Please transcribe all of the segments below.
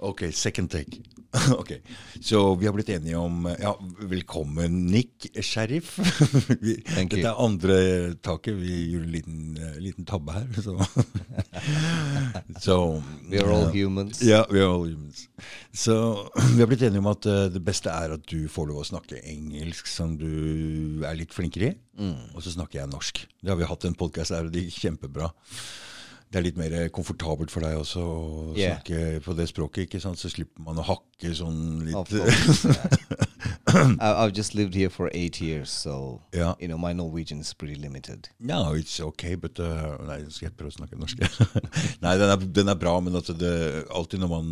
Ok, second take. ok, Så vi har blitt enige om Ja, velkommen, Nick Sheriff. vi, dette er andre taket. Vi gjorde en liten, eh, liten tabbe her. Så, så We are all ja. humans. Ja, we are all humans. Så vi har blitt enige om at eh, det beste er at du får lov å snakke engelsk, som du er litt flinkere i. Mm. Og så snakker jeg norsk. Det har vi hatt en podkast der, og det gikk kjempebra. Det er litt mer komfortabelt for deg også å Yeah. snakke på det språket, ikke sant? så slipper man å hakke sånn litt. Of course. yeah. I've just lived here for eight years, so yeah. you know my Norwegian is pretty limited. No, it's okay, but uh, Nei, jeg skal prøve å snakke norsk. nei, den er, den er bra, men altså det, alltid når man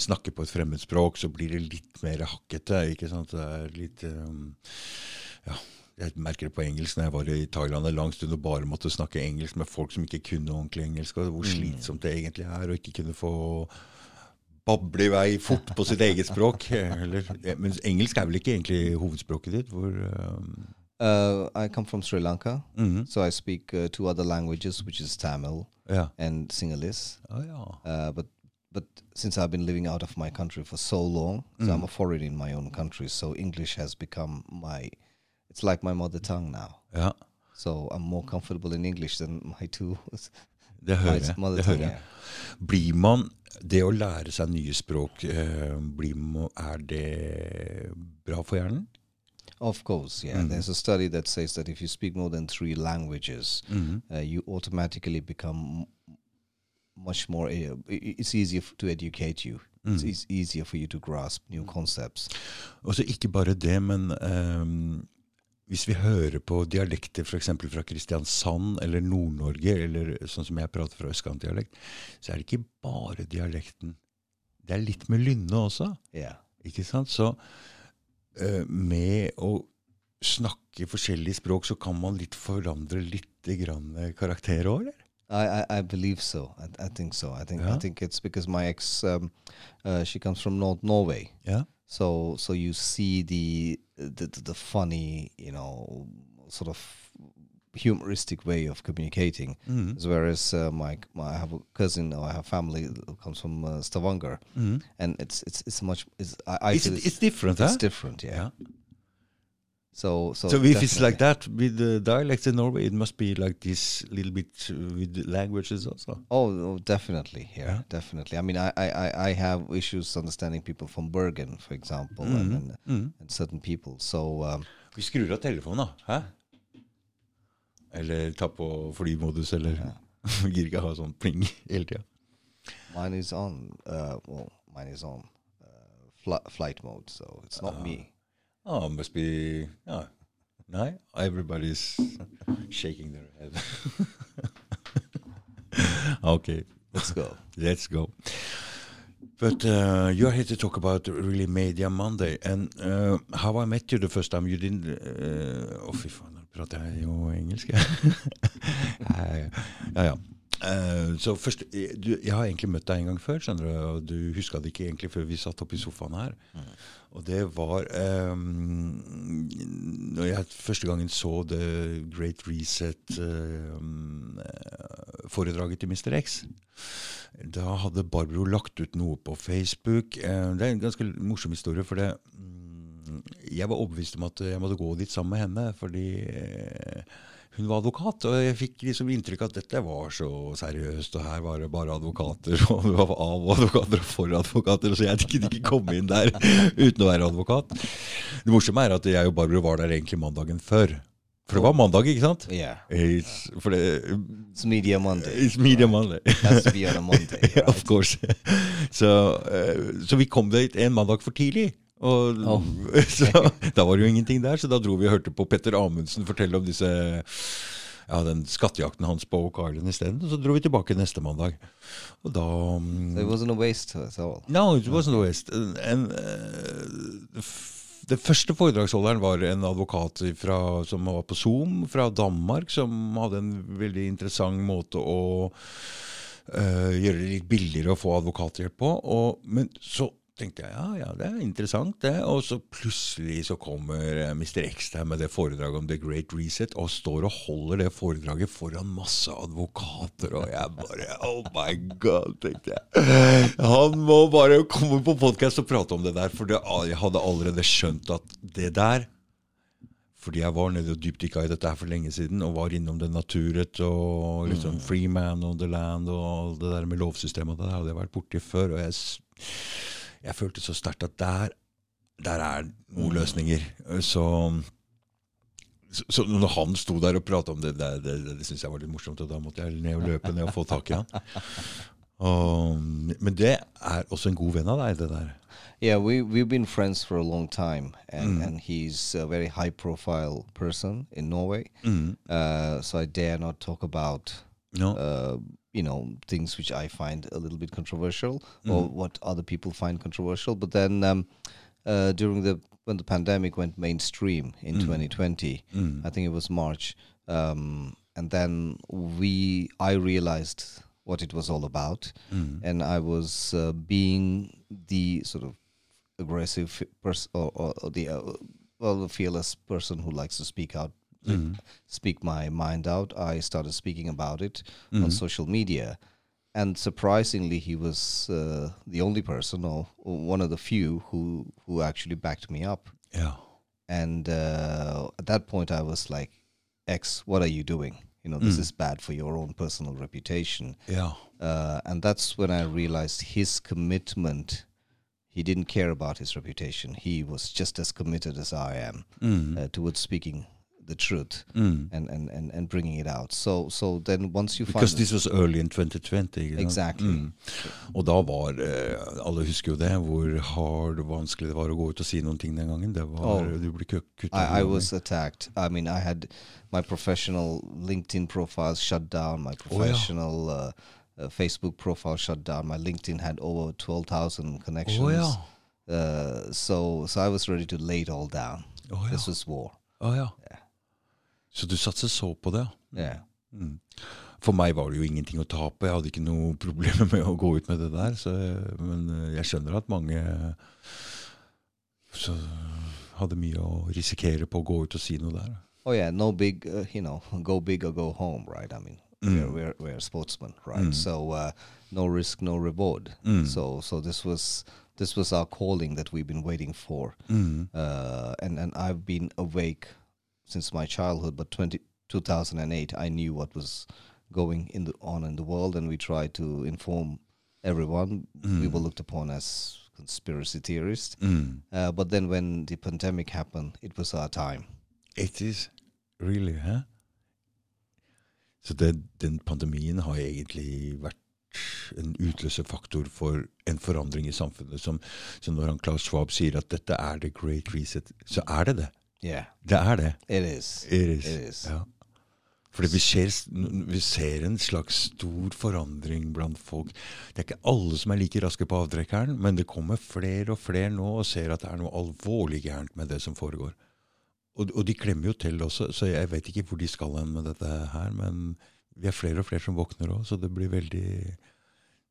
snakker på et fremmedspråk, så blir det litt mer hakkete. ikke sant? Det er litt um, Ja, jeg merker det på engelsk når jeg var i Thailand en lang stund og bare måtte snakke engelsk med folk som ikke kunne ordentlig engelsk, og hvor slitsomt det egentlig er å ikke kunne få bable i vei fort på sitt eget språk. Eller, men engelsk er vel ikke egentlig hovedspråket ditt? Hvor um, Uh, I come from Sri Lanka, så so I speak uh, two other languages, which is Tamil og and Sinhalese. siden jeg Uh, but but since I've been living out of my country for so long, so I'm a foreigner in my own country, so English has become my it's like my mother tongue now. ja. So I'm more comfortable in English than my two Det hører jeg. Det hører jeg. Blir man Det å lære seg nye språk, eh, blir mo- er det bra for hjernen? Of course, yeah. There's a study that says that if you speak more than three languages, uh, you automatically become much more. Uh, it's easier to educate you. It's easier for you to grasp new concepts. Og så ikke bare det, men ehm, hvis vi hører på dialekter f.eks. fra Kristiansand eller Nord-Norge, eller sånn som jeg prater fra østkantdialekt, så er det ikke bare dialekten. Det er litt med lynne også. Yeah. Ikke sant? Så uh, med å snakke forskjellige språk, så kan man litt forandre litt grann karakter òg, eller? I, I, I believe so. I, I think so. I think Yeah. I think it's because my ex, um, uh, she comes from North Norway, Ja. So so you see the the, the the funny, you know, sort of humoristic way of communicating. Mhm. Whereas uh, my, my I have a cousin or I have family who comes from uh, Stavanger, Mhm. and it's it's it's much it's I, I It's, it's different, huh? it's different, yeah. Yeah. So so So, if it's like that with the dialects in Norway, it must be like this little bit uh, with the languages also. Oh, oh, definitely. Yeah, Yeah. definitely. I mean, I, I, I- I have issues understanding people from Bergen, for example, Mm-hmm. and, and, and certain people. So, um, Vi skrur av telefonen, da. Hæ? Eller ta på flymodus, eller Vi gidder ikke ha sånn pling hele tida. mine is on. Uh, well, mine is on uh, fli- flight mode, so it's not me. Oh, must be ja. Nei, everybody's shaking their head. okay, Let's go. let's go. But uh, you're here to talk about really Media Monday. And uh, how I met you the first time, you didn't uh, Å, fy faen, nå prater jeg jo engelsk, jeg. ja, ja. Eh, så først, eh, du, Jeg har egentlig møtt deg en gang før, skjønner du, og du huska det ikke egentlig før vi satt oppe i sofaen her. Og det var um, Når jeg første gangen så The Great Reset-foredraget til Mr. X, da hadde Barbro lagt ut noe på Facebook. Uh, det er en ganske morsom historie, for det um, Jeg var overbevist om at jeg måtte gå dit sammen med henne, fordi eh, hun var advokat. Og jeg fikk liksom inntrykk av at dette var så seriøst, og her var det bare advokater. Og det var av advokater og for advokater, så jeg kunne ikke komme inn der uten å være advokat. Det morsomme er at jeg og Barbro var der egentlig mandagen før. For det var mandag, ikke sant? Yeah, It's, for det, it's Media Monday. it's media Monday. It has to be on a Monday, right? of course. Så, so, uh, so vi kom dit en mandag for tidlig. Og, Oh. så, da var det jo ingenting der, så da dro vi og hørte på Petter Amundsen fortelle om disse ja, den skattejakten hans på Oak Island isteden. Og så dro vi tilbake neste mandag. Og da mm, So it wasn't a waste at all. No, it wasn't a waste. En, eh, f- det første foredragsholderen var en advokat fra, som var på Zoom fra Danmark, som hadde en veldig interessant måte å uh, gjøre det litt billigere å få advokathjelp på. Og, men så tenkte jeg ja, ja, det er interessant, det. Og så plutselig så kommer eh, Mr. X der med det foredraget om The Great Reset, og står og holder det foredraget foran masse advokater, og jeg bare Oh my God, tenkte jeg. Han må bare komme på podkast og prate om det der, for det, jeg hadde allerede skjønt at det der fordi jeg var nede og dypdykka i dette her for lenge siden og var innom det naturet og liksom mm. Freeman og The Land og det der med lovsystemet. Det hadde jeg vært borti før. og jeg jeg følte så sterkt at der, der er noen løsninger. Så, så, når han sto der og prata om det, det, det, det syntes jeg var litt morsomt, og da måtte jeg ned og løpe ned og få tak i han. Um, men det er også en god venn av deg, det der. Yeah, we we've been friends for a long time, and mm. and he's a very high profile person in Norway. Mm. Uh, so I dare not talk about no. Uh, you know things which I find a little bit controversial mm. or what other people find controversial. But then um, uh, during the when the pandemic went mainstream in mm. 2020, mm. I think it was March, um, and then we I realized what it was all about, mm. and I was uh, being the sort of aggressive person or, or, or, the uh, well the fearless person who likes to speak out mm. speak my mind out. I started speaking about it mm. on mm-hmm. social media. And surprisingly, he was uh, the only person, or, or, one of the few, who who actually backed me up. Yeah. And uh, at that point, I was like, "X, what are you doing? You know, this mm. is bad for your own personal reputation." Yeah. Uh, and that's when I realized his commitment he didn't care about his reputation. He was just as committed as I am mm. uh, towards speaking the truth mm. and, and, and, and bringing it out. So, so then once you Because this was early in 2020. Exactly. Mm. Og da var uh, Alle husker jo det, hvor hard og vanskelig det var å gå ut og si noen ting den gangen. Det var, oh, du ble kuttet I, I was attacked. I mean, I had my professional LinkedIn profile shut down, my professional oh, ja. uh, uh, Facebook profile shut down. My LinkedIn had over 12,000 connections. Oh, ja. Uh, so, so I was ready to lay it all down. Oh, ja. This was war. Oh, ja. yeah. Så du satser så på det? Ja. Mm. For meg var det jo ingenting å tape. Jeg hadde ikke noe problemer med å gå ut med det der. Så, men eh, jeg skjønner at mange hadde mye å risikere på å gå ut og si noe der. Oh yeah, no big, uh, you know, go big or go home, right? I mean, mm. we're, we're, we're sportsmen, right? Mm. So uh, no risk, no reward. Mm. So so this was this was our calling that we've been waiting for, mm. uh, and and I've been awake since my childhood, but 20, 2008, I knew what was going in the, on in the world, and we tried to inform everyone. Mm. We were looked upon as conspiracy theorists. Mm. Uh, but then when the pandemic happened, it was our time. It is really, huh? Så det, den pandemien har egentlig vært en utløsefaktor for en forandring i samfunnet. Som, som når han Klaus Schwab sier at dette er the great reset, så er det det. Yeah. Det er det. It is. It is. It is. Ja. Fordi vi ser, vi ser, en slags stor forandring blant folk. Det er ikke alle som er like raske på avtrekkeren, men det kommer flere og flere nå og ser at det er noe alvorlig gærent med det som foregår. Og, og de klemmer jo til også, så jeg vet ikke hvor de skal hen med dette her. Men vi er flere og flere som våkner òg, så det blir veldig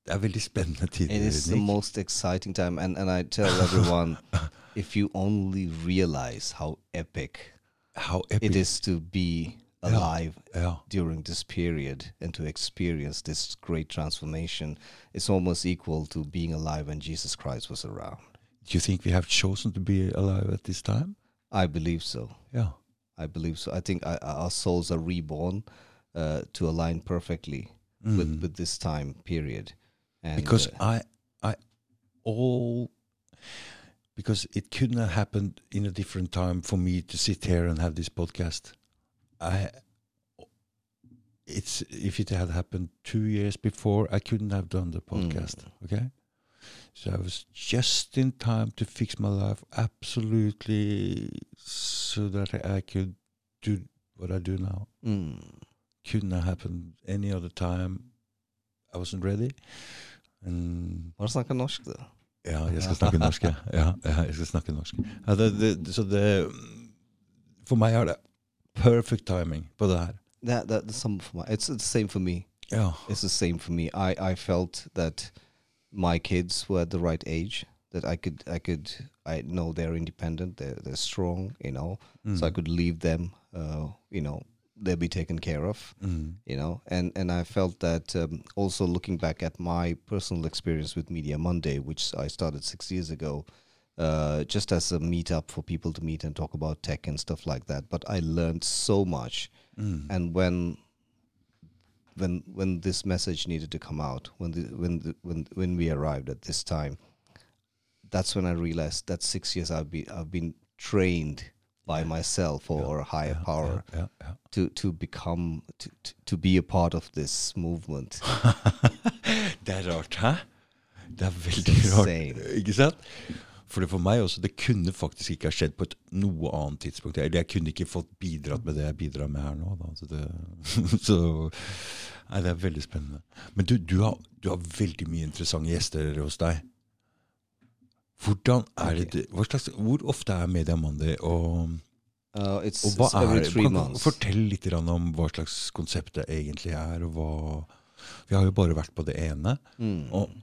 det er veldig spennende tider. It is the most exciting time, and, and I tell everyone if you only realize how epic, how epic it is to be alive yeah. Yeah. during this period and to experience this great transformation, it's almost equal to being alive when Jesus Christ was around. Do you think we have chosen to be alive at this time? I believe so. Yeah. I believe so. I think I, our souls are reborn uh, to align perfectly mm. with, with this time period. And because uh, I, I, all because it couldn't have happened in a different time for me to sit here and have this podcast. I it's if it had happened two years before, I couldn't have done the podcast. Mm. Okay, so I was just in time to fix my life absolutely so that I could do what I do now. Mm. Couldn't have happened any other time. I wasn't ready. And Bare norsk, du. Ja, jeg skal snakke norsk. Ja, ja jeg skal snakke norsk. Ja, det, det, så det For meg er det perfect timing på det her. That, that, the same for my, it's the same for me. Yeah. It's the same for me. I, I felt that my kids were at the right age that I could I could I know they're independent, they're they're strong, you know, so I Mm. could leave them, uh, you know, they'll be taken care of, Mm. you know, and and I felt that um, also looking back at my personal experience with Media Monday, which I started six years ago. Uh, just as a meetup for people to meet and talk about tech and stuff like that. But I learned so much Mm. and when when when this message needed to come out when the when the, when when we arrived at this time that's when i realized that 6 years i've been i've been trained by myself or a higher power to to become to, to be a part of this movement. Det er rart, hæ? Det er veldig rart, ikke sant? For det for meg også, det kunne faktisk ikke ha skjedd på et noe annet tidspunkt. Eller jeg kunne ikke fått bidratt med det jeg bidrar med her nå. Så, det, så nei, det er veldig spennende. Men du, du, har, du har veldig mye interessante gjester hos deg. Hvordan er det, slags, Hvor ofte er Media Monday? Og, uh, it's, og hva it's every er three months Fortell litt om hva slags konsept det egentlig er? Og hva, vi har jo bare vært på det ene. Mm. Og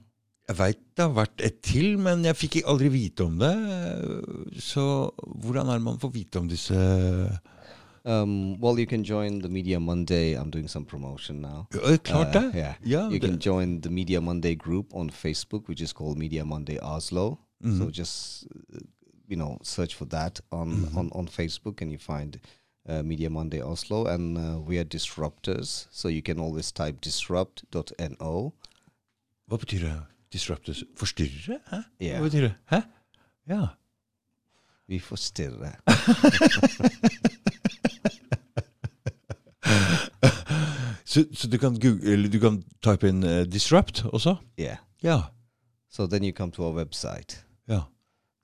jeg veit det har vært et til, men jeg fikk aldri vite om det. Så hvordan er det man får vite om disse um, well you can join the media monday i'm doing some promotion now Klart Uh, yeah. yeah you can join the Media Monday group on Facebook, which is called Media Monday Oslo. So Mhm. just uh, you know search for that on Mhm. on, on Facebook, and you find uh, Media Monday Oslo. And uh, we are disruptors, so you can always type disrupt.no. Hva betyr det? Disruptors? Forstyrrere? Hæ? Ja. Hva betyr det? Hæ? Ja. Vi forstyrrer. Så, så du kan google, du kan type inn eh, disrupt også? yeah. Ja. So then you come to our website.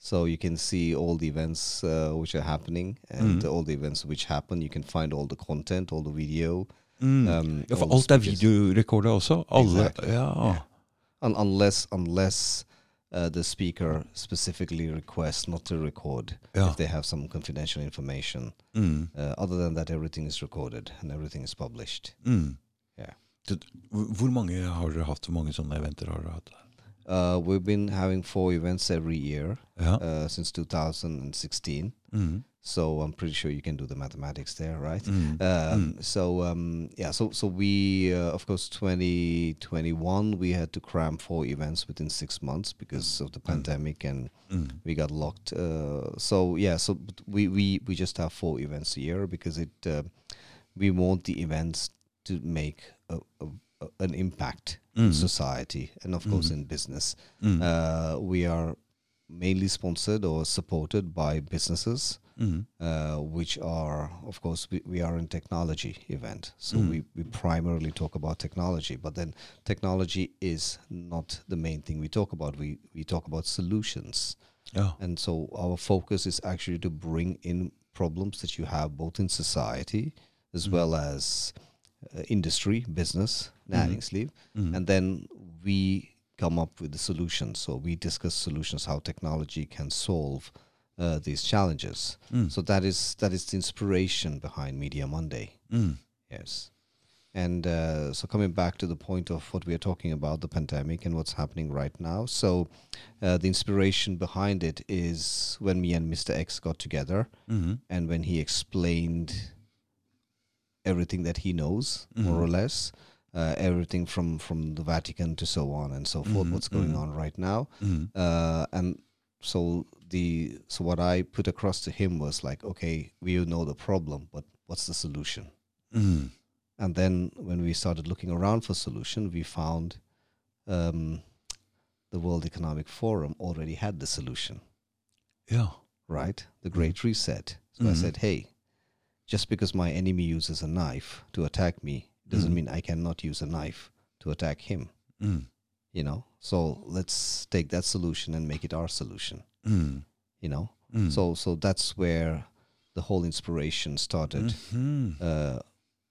So you can see all the events uh, which are happening and Mhm. all the events which happen. You can find all the content, all the video. Mm. Um, ja, for all the alt er speakers. videorekorda også? Alle? Exactly. Ja. Yeah. Un- unless unless uh, the speaker specifically requests not to record ja. if they have some confidential information. Mm. Uh, other than that, everything is recorded and everything is published. Mm. Hvor hvor mange har dere hatt? Hvor mange sånne eventer har dere hatt? Uh, we've been having four events every year Ja. uh, since 2016. Mm. So I'm pretty sure you can do the mathematics there, right? Mm. Um, Mm. So um, yeah, so so we uh, of course 2021 we had to cram four events within six months because of the Mm. pandemic and Mm. we got locked. Uh, so yeah, so we, we we just have four events a year because it uh, we want the events to make a, a, an impact in Mm. society and of course Mhm. in business. Mm. Uh, we are mainly sponsored or supported by businesses. Mm. Uh, which are, of course, we, we are in technology event, so Mm. we, we primarily talk about technology. But then technology is not the main thing we talk about. We we talk about solutions, Ja. and so our focus is actually to bring in problems that you have both in society as Mm. well as uh, industry, business, näringsliv, Mm. and then we come up with the solutions. So we discuss solutions how technology can solve uh, these challenges. Mm. So that is that is the inspiration behind Media Monday. Mm. Yes. And uh, so coming back to the point of what we are talking about, the pandemic and what's happening right now. So uh, the inspiration behind it is when me and Mr. X got together Mm. and when he explained everything that he knows, more or less, uh, everything from from the Vatican to so on and so forth, Mhm, what's going mhm. on right now. Mm. Uh, and so the so what I put across to him was like, okay, we know the problem, but what's the solution? Mm. And then when we started looking around for solution, we found um, the World Economic Forum already had the solution, Yeah. right? The Great Reset. So I Mhm. said, hey, just because my enemy uses a knife to attack me doesn't Mhm. mean I cannot use a knife to attack him. Mm. You know, so let's take that solution and make it our solution. Mm. You know, Mm. so so that's where the whole inspiration started Mhm. uh,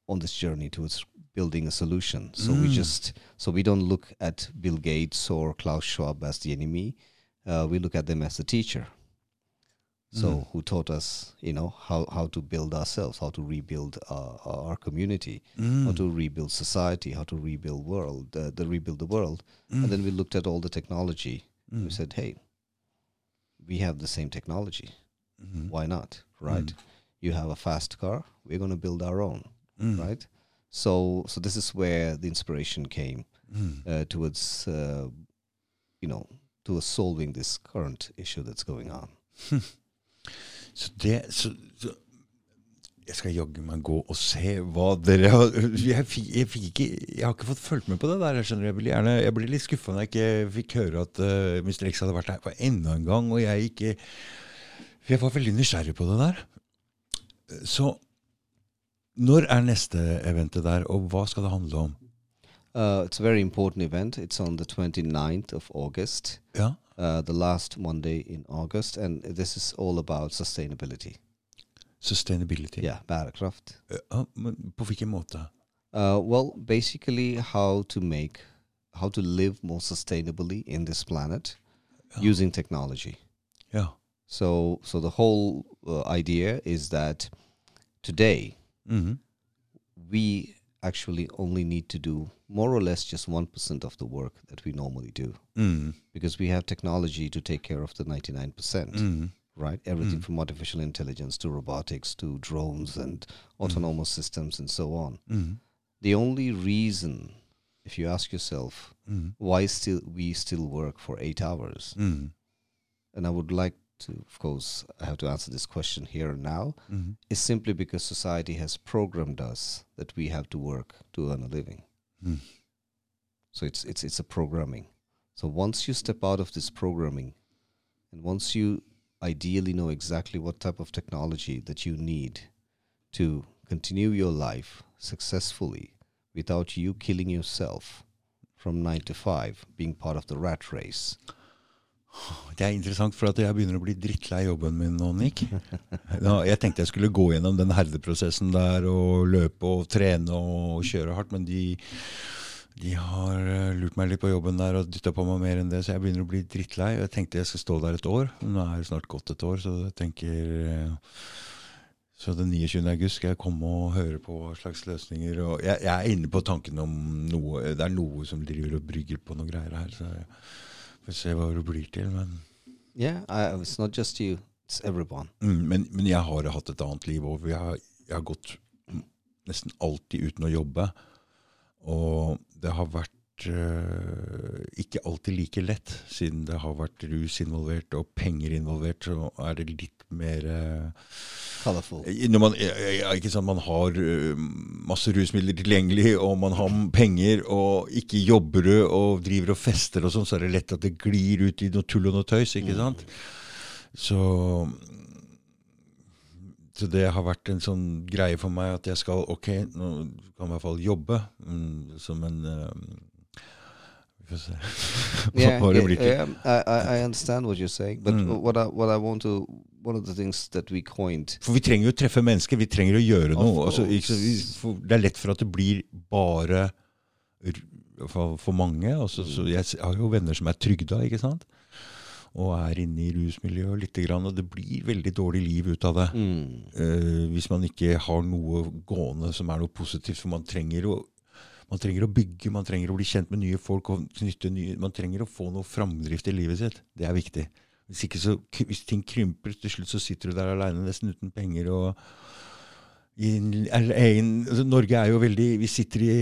on this journey towards building a solution. So we Mm. just so we don't look at Bill Gates or Klaus Schwab as the enemy. Uh, we look at them as the teacher. So Mm. who taught us, you know, how how to build ourselves, how to rebuild our, our community, Mm. how to rebuild society, how to rebuild world, uh, the rebuild the world. Mm. And then we looked at all the technology. Mm. We said, hey, we have the same technology. Mhm. Why not? Right? You have a fast car. We're going to build our own. Mm. Right? So, so this is where the inspiration came Mm. uh, towards, uh, you know, towards solving this current issue that's going on. Så det så, så Jeg skal jaggu meg gå og se hva dere har jeg, fikk, jeg, fikk ikke, jeg har ikke fått fulgt med på det der. Jeg skjønner Jeg, blir gjerne, jeg ble litt skuffa når jeg ikke fikk høre at uh, Mr. X hadde vært her for enda en gang, og jeg ikke jeg var veldig nysgjerrig på det der. Så når er neste eventet der, og hva skal det handle om? Uh, it's a very important event. It's on the 29th of August, Ja, uh, the last Monday in August, and this is all about sustainability. Sustainability. Yeah, bærekraft. Men på hvilken måte? Uh, well, basically, how to make, how to live more sustainably in this planet using technology. Ja. So, so the whole uh, idea is that today Mhm. we actually only need to do more or less just one percent of the work that we normally do Mm. because we have technology to take care of the ninety nine percent. Mm. Right, everything Mm. from artificial intelligence to robotics to drones and autonomous systems and so on. Mm. The only reason, if you ask yourself, Mm. why still we still work for eight hours, Mm. and I would like to, of course, I have to answer this question here and now, Mm. is simply because society has programmed us that we have to work to earn a living. Mm. So it's it's it's a programming. So once you step out of this programming, and once you ideally know exactly what type of technology that you need to continue your life successfully without you killing yourself from nine to five, being part of the rat race. Det er interessant, for at jeg begynner å bli drittlei jobben min nå, Nick. Jeg tenkte jeg skulle gå gjennom den herdeprosessen der og løpe og trene og kjøre hardt, men de, de har eh, lurt meg litt på jobben der og dytta på meg mer enn det, så jeg begynner å bli drittlei. Jeg tenkte jeg skal stå der et år. Nå er det snart gått et år, så jeg tenker eh, Så den 29. august skal jeg komme og høre på hva slags løsninger jeg, jeg er inne på tanken om noe Det er noe som driver og brygger på noen greier her, så jeg får se hva det blir til. men... Yeah, I, it's not just you; it's everyone. Mm, men, men jeg har hatt et annet liv òg. Jeg, har- jeg har gått nesten alltid uten å jobbe. Og det har vært eh, ikke alltid like lett, siden det har vært rus involvert og penger involvert. Så er det litt mer eh, Colorful. når man, ja, ja, ikke sant, man har eh, masse rusmidler tilgjengelig, og man har penger, og ikke jobber du og driver og fester og sånn, så er det lett at det glir ut i noe tull og noe tøys. ikke sant? Så, så det har vært en sånn greie for meg at jeg skal Ok, nå kan jeg i hvert fall jobbe mm, som en um, Får yeah, yeah, I, I I understand what you're saying, but Mm. what I what I want to one of the things that we coined. For vi trenger jo å treffe mennesker, vi trenger å gjøre noe. Altså, ikke, det er lett for at det blir bare for, for mange. Altså, så jeg har jo venner som er trygda, ikke sant? Og er inne i rusmiljøet lite grann, og det blir veldig dårlig liv ut av det. Mm. Uh, hvis man ikke har noe gående som er noe positivt. For man trenger å, man trenger å bygge, man trenger å bli kjent med nye folk. og nye, Man trenger å få noe framdrift i livet sitt. Det er viktig. Hvis, så, hvis ting krymper, til slutt så sitter du der aleine nesten uten penger. og i en, eller altså Norge er jo veldig Vi sitter i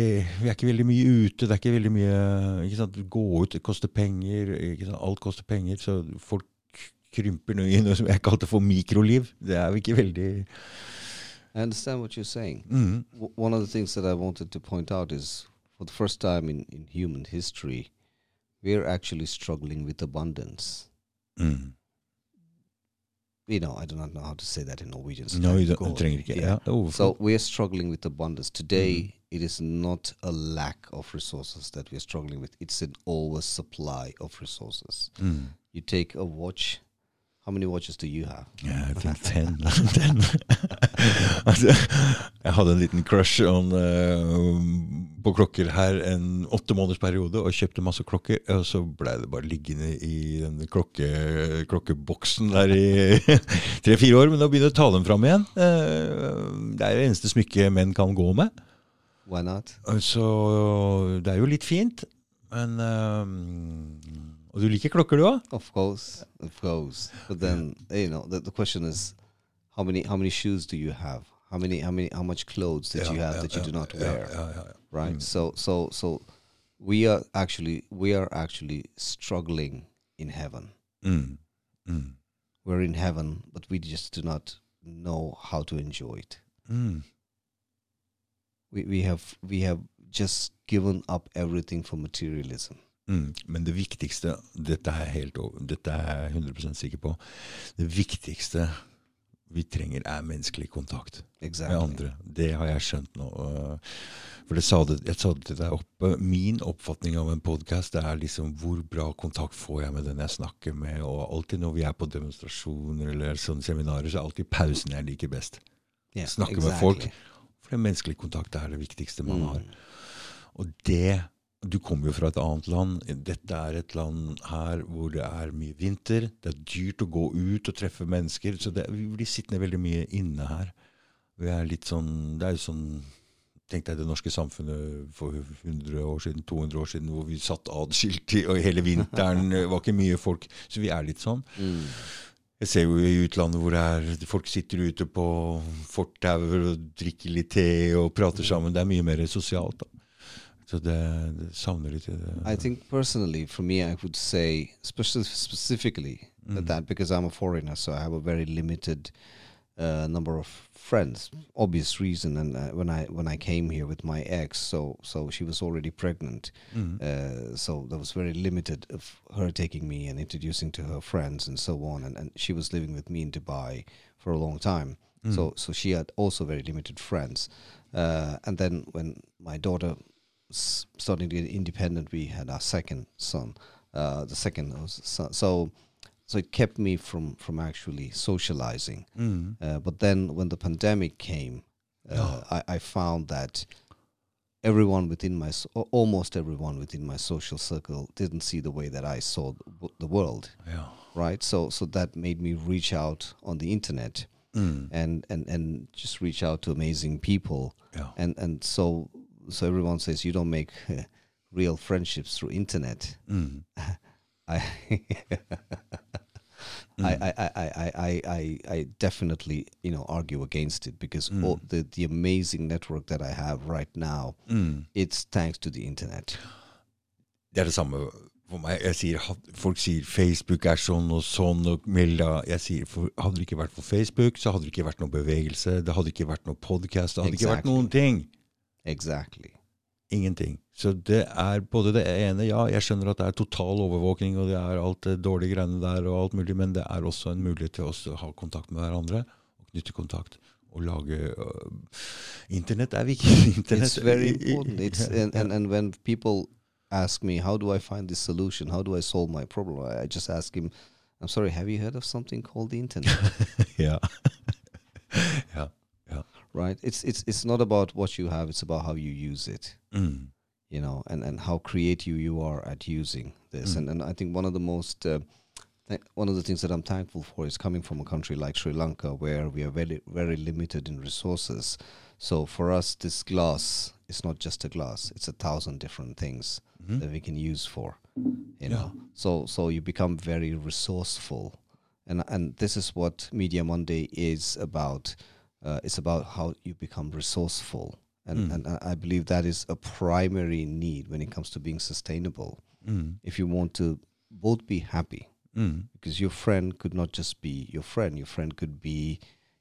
Vi er ikke veldig mye ute. Det er ikke veldig mye ikke sant, Gå ut, det koster penger. Ikke sant, alt koster penger. Så folk krymper nå i noe som jeg kalte for mikroliv. Det er jo ikke veldig I understand what you're saying. mm, W- one of the things that I wanted to point out is, for the first time in in human history, we're actually struggling with abundance. mm. You know, I do not know how to say that in Norwegian. so No, you don't, go- du trenger ikke. yeah. Ja, oh, So we're struggling with abundance today. Mhm. It is not a lack of resources that we're struggling with. It's an always supply of resources. mm. You take a watch. How many watches do you have? Yeah, I think ten. ten. jeg hadde en liten crush on, uh, på klokker her en åtte måneders periode, og kjøpte masse klokker. Og så blei det bare liggende i den klokke, klokkeboksen der i tre-fire år. Men nå begynner jeg å ta dem fram igjen. Uh, det er det eneste smykket menn kan gå med. Why not? Så det er jo litt fint, men eh, Og du liker klokker, du òg? Of course, of course. But then you know the, the question is, how many how many shoes do you have? How many how many how much clothes that you have that you do not wear? Right. So so so we are actually we are actually struggling in heaven. Mm. Mm. We're in heaven, but we just do not know how to enjoy it. Mm. We we have we have just given up everything for materialism. Mm. Men det viktigste, dette er, jeg helt, over- dette er jeg 100 sikker på, det viktigste vi trenger er menneskelig kontakt med andre. Det har jeg skjønt nå. øh, For det sa det, jeg sa det til deg oppe. Min oppfatning av en podkast er liksom hvor bra kontakt får jeg med den jeg snakker med. Og alltid når vi er på demonstrasjoner eller sånne seminarer, så er alltid pausen jeg liker best. Yeah, Snakke med folk. For menneskelig kontakt er det viktigste man har. Mm. Og det Du kommer jo fra et annet land. Dette er et land her hvor det er mye vinter. Det er dyrt å gå ut og treffe mennesker. Så det, vi blir sittende veldig mye inne her. Vi er litt sånn Det er jo sånn Tenk deg det norske samfunnet for 100 år siden, 200 år siden, hvor vi satt adskilt og hele vinteren. Det var ikke mye folk. Så vi er litt sånn. Mm. Jeg ser jo i utlandet hvor er, folk sitter ute på fortauer og drikker litt te og prater sammen. Det er mye mer sosialt. da. Så det, det savner litt i det. I think personally, for me, I would say, especially specifically Mm. that because I'm a foreigner, so I have a very limited uh, number of friends. Obvious reason, and uh, when I when I came here with my ex, so so she was already pregnant, Mm. uh, so there was very limited of her taking me and introducing to her friends and so on, and, and she was living with me in Dubai for a long time. Mm. So so she had also very limited friends, uh, and then when my daughter s- started to get independent, we had our second son, uh, the second son. So so it kept me from from actually socializing. Mm. Uh, but then when the pandemic came, uh, Yeah. I, I found that everyone within my almost everyone within my social circle didn't see the way that I saw the, world. Ja. Right. So so that made me reach out on the internet Mm. and and and just reach out to amazing people ja. and and so so everyone says you don't make uh, real friendships through internet Mm. i I, I, I, I, I, I, I definitely you know argue against it because Mm. all the, the amazing network that I have right now Mm. it's thanks to the internet Det er det samme for meg. Jeg sier, folk sier Facebook er sånn og sånn og melda. Jeg sier, for, Hadde det ikke vært for Facebook, så hadde det ikke vært noe bevegelse. Det hadde ikke vært noe podkast. Det hadde ikke vært Exactly. noen ting. Exactly Ingenting. Så det er både det ene Ja, jeg skjønner at det er total overvåkning, og det er alt det dårlige greiene der, og alt mulig, men det er også en mulighet til oss å ha kontakt med hverandre. Og knytte kontakt. Og lage uh, Internett er viktig. Internet. it's very important it's and, and and when people ask me how do I find this solution how do I solve my problem I, I just ask him I'm sorry have you heard of something called the internet ja. ja. Right it's it's it's not about what you have it's about how you use it Mm. you know and and how creative you are at using this Mm. and and i think one of the most uh, th- one of the things that i'm thankful for is coming from a country like sri lanka where we are very very limited in resources so for us this glass is not just a glass it's a thousand different things Mhm. that we can use for you Yeah. know so so you become very resourceful and and this is what media monday is about uh, it's about how you become resourceful and Mm. and I- believe that is a primary need when it comes to being sustainable Mm. if you want to both be happy Mm. because your friend could not just be your friend your friend could be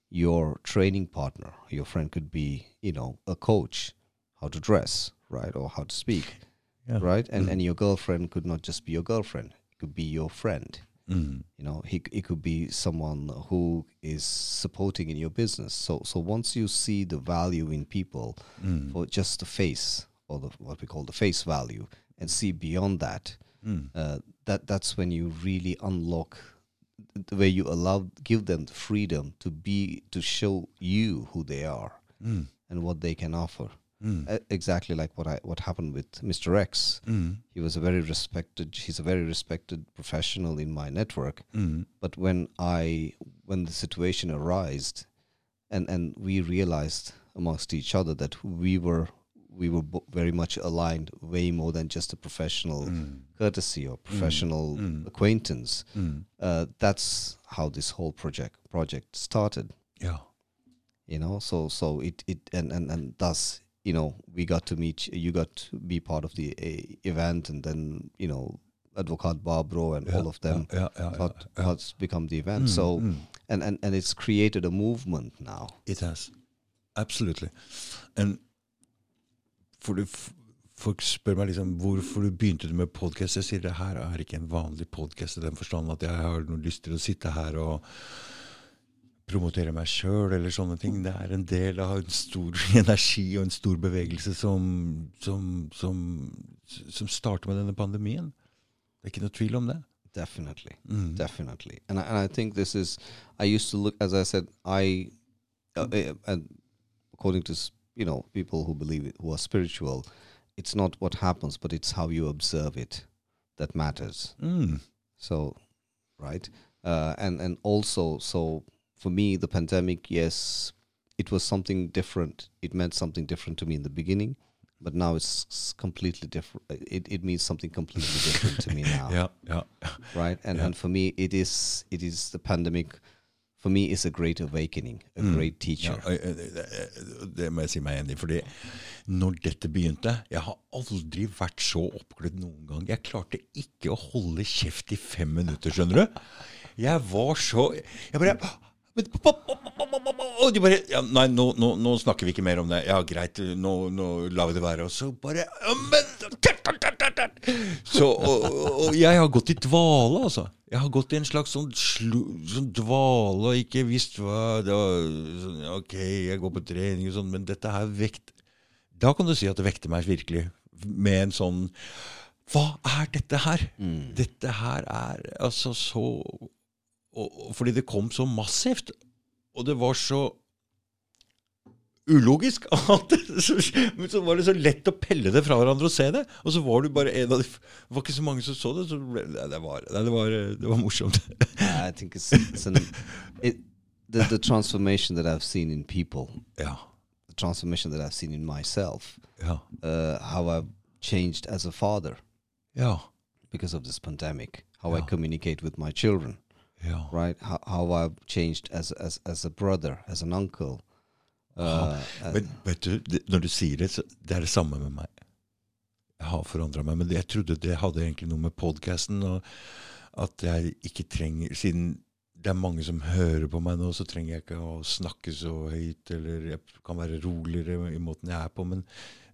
your training partner your friend could be you know a coach how to dress right or how to speak Ja. right and Mm. and your girlfriend could not just be your girlfriend it could be your friend Mm. you know he it could be someone who is supporting in your business so so once you see the value in people Mm. for just the face or the what we call the face value and see beyond that Mm. uh, that that's when you really unlock th- the way you allow give them the freedom to be to show you who they are Mm. and what they can offer Mm. uh, exactly like what I what happened with Mr. X Mm. he was a very respected he's a very respected professional in my network Mm. but when I when the situation arised and and we realized amongst each other that we were we were bo- very much aligned, way more than just a professional Mm. courtesy or professional Mm. acquaintance. Mm. Uh, that's how this whole project project started. Ja. You know, so so it it and and and thus you know we got to meet. You got to be part of the uh, event, and then you know, Advocat Barbro and ja. all of them. Ja, ja, What, ja. what's become the event? Mm, So mm. and, and and it's created a movement now. It has. Absolutely. And for f- folk spør meg liksom hvorfor du begynte du med podkast. Jeg sier det her er ikke en vanlig podkast i den forstand at jeg har noe lyst til å sitte her og promotere meg sjøl eller sånne ting. Det er en del av en stor energi og en stor bevegelse som, som, som, som starter med denne pandemien. Det er ikke noe tvil om det. Definitely. Mm. definitely and I, and I think this is i used to look as i said i uh, uh, and according to you know people who believe it who are spiritual it's not what happens but it's how you observe it that matters Mm. so right uh, and and also so for me the pandemic yes it was something different it meant something different to me in the beginning but now it's completely different it, it means something completely different to me now Yeah, yeah. right and Yeah. and for me it is it is the pandemic for me is a great awakening a Mm. great teacher Ja, det må jeg si meg enig i. fordi når dette begynte Jeg har aldri vært så oppglødd noen gang. Jeg klarte ikke å holde kjeft i fem minutter, skjønner du. Jeg var så Jeg bare og de bare ja, Nei, nå, nå, nå snakker vi ikke mer om det. Ja, greit, nå, nå lar vi det være. Og så bare så, og, og jeg har gått i dvale, altså. Jeg har gått i en slags sånn, slu, sånn dvale og ikke visst hva det var, sånn, Ok, jeg går på trening og sånn, men dette her vekt Da kan du si at det vekter meg virkelig. Med en sånn Hva er dette her? Mm. Dette her er altså så og, Fordi det kom så massivt. Og det var så ulogisk. Men så var det så lett å pelle det fra hverandre og se det. Og så var du bare en av de Det var ikke så mange som så det. Så ble, nei, det, var, nei, det, var, det var morsomt. i think it's, it's an it the, the transformation that i've seen in people Ja. the transformation that i've seen in myself Ja. uh, how i've changed as a father Ja. because of this pandemic how i communicate with my children ja. right how, how i've changed as as as a brother as an uncle uh, ja. Men vet du, det, når du sier det, så det er det samme med meg. Jeg har forandra meg, men jeg trodde det hadde egentlig noe med podkasten at jeg ikke trenger Siden det er mange som hører på meg nå, så trenger jeg ikke å snakke så høyt, eller jeg kan være roligere i måten jeg er på. Men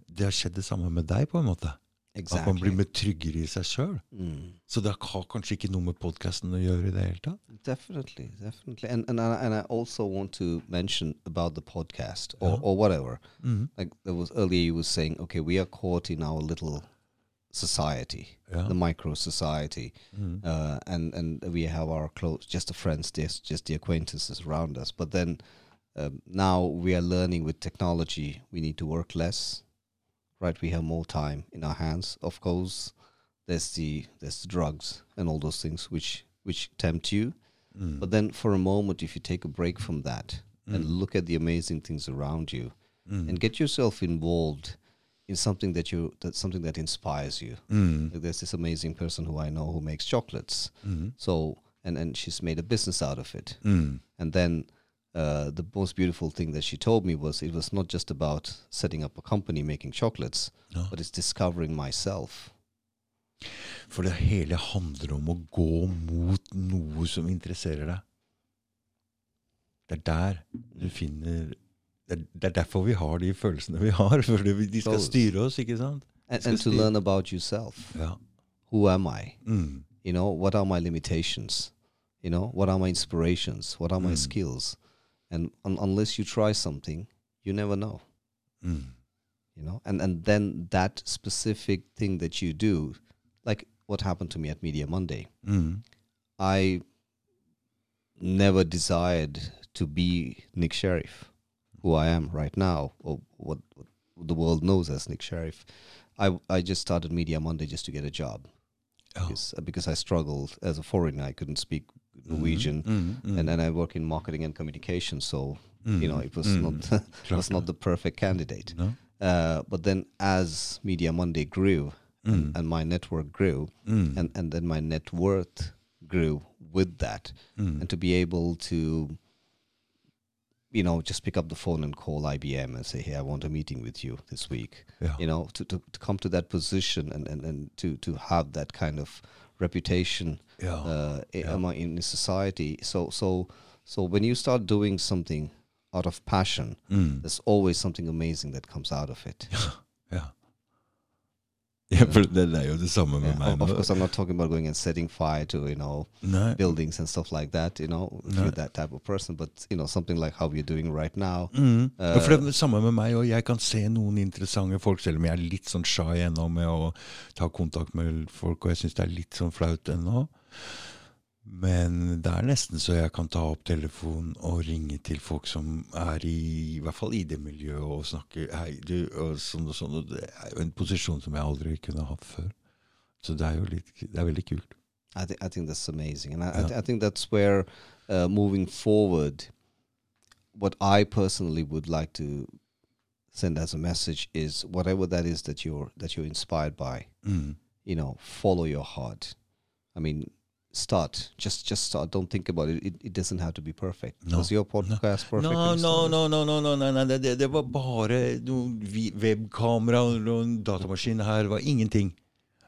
det har skjedd det samme med deg, på en måte. At man blir exactly mer tryggere i seg sjøl. mm. Så det har kanskje ikke noe med podkasten å gjøre i det hele tatt. Definitely, definitely, and and I, and I also want to mention about the podcast or, Yeah. or whatever. Mhm. Like there was earlier, you were saying, okay, we are caught in our little society, the micro society, Mhm. uh, and and we have our close, just the friends, just just the acquaintances around us. But then um, now we are learning with technology, we need to work less, right? We have more time in our hands. Of course, there's the there's the drugs and all those things which which tempt you. Mm. But then for a moment, if you take a break from that and Mm. look at the amazing things around you Mm. and get yourself involved in something that you that's something that inspires you. Mm. Like there's this amazing person who I know who makes chocolates. Mm. So and and she's made a business out of it. Mm. And then uh, the most beautiful thing that she told me was it was not just about setting up a company making chocolates, Ja. but it's discovering myself. For det hele handler om å gå mot noe som interesserer deg. Det er der du finner Det er, er derfor vi har de følelsene vi har. For de skal styre oss, ikke sant? And, and to learn about yourself. Ja. Who am I? Mm. you know what are my limitations you know what are my inspirations what are my Mm. skills and un- unless you try something you never know Mm. you know and and then that specific thing that you do like what happened to me at media monday Mm. i never desired to be nick sheriff who i am right now or what, what the world knows as nick sheriff i i just started media monday just to get a job Ja. because, because I struggled as a foreigner. I couldn't speak Norwegian, Mm. Mm. and then I work in marketing and communication. So you know, it was Mm. not it was not the perfect candidate. No? Uh, but then as Media Monday grew Mm. and, and my network grew, Mm. and, and then my net worth grew with that, Mm. and to be able to, you know, just pick up the phone and call IBM and say, hey, I want a meeting with you this week. Ja. You know, to, to, to come to that position and, and, and to, to have that kind of reputation Ja. uh, i- yeah. among in society. So so so when you start doing something out of passion, Mm. there's always something amazing that comes out of it. Ja. Ja, for det er jo det samme med Yeah, meg Of, course, I'm not talking about going and setting fire to you know Nei. buildings and stuff like that. You know, if No. you're that type of person, but you know something like how you're doing right now. Mm. ja, for det er Uh, det samme med meg, og jeg kan se noen interessante folk, selv om jeg er litt sånn shy ennå med å ta kontakt med folk, og jeg syns det er litt sånn flaut ennå. Men det er nesten så jeg kan ta opp telefonen og ringe til folk som er i, i hvert fall i det miljøet, og snakke Hei, du, og sånn og sånn. Og det er jo en posisjon som jeg aldri kunne hatt før. Så det er jo litt Det er veldig kult. I, th- I think that's amazing, and I, I, th- I think that's where uh, moving forward, what I personally would like to send as a message is whatever that is that you're that you're inspired by. Mm. You know, follow your heart. I mean, start. Just just start. Don't think about it. It, it doesn't have to be perfect. No. Was your podcast perfect? No, no, no, no, no, no, no, det, det- det var bare noen webkamera og noen datamaskin her. Det var ingenting.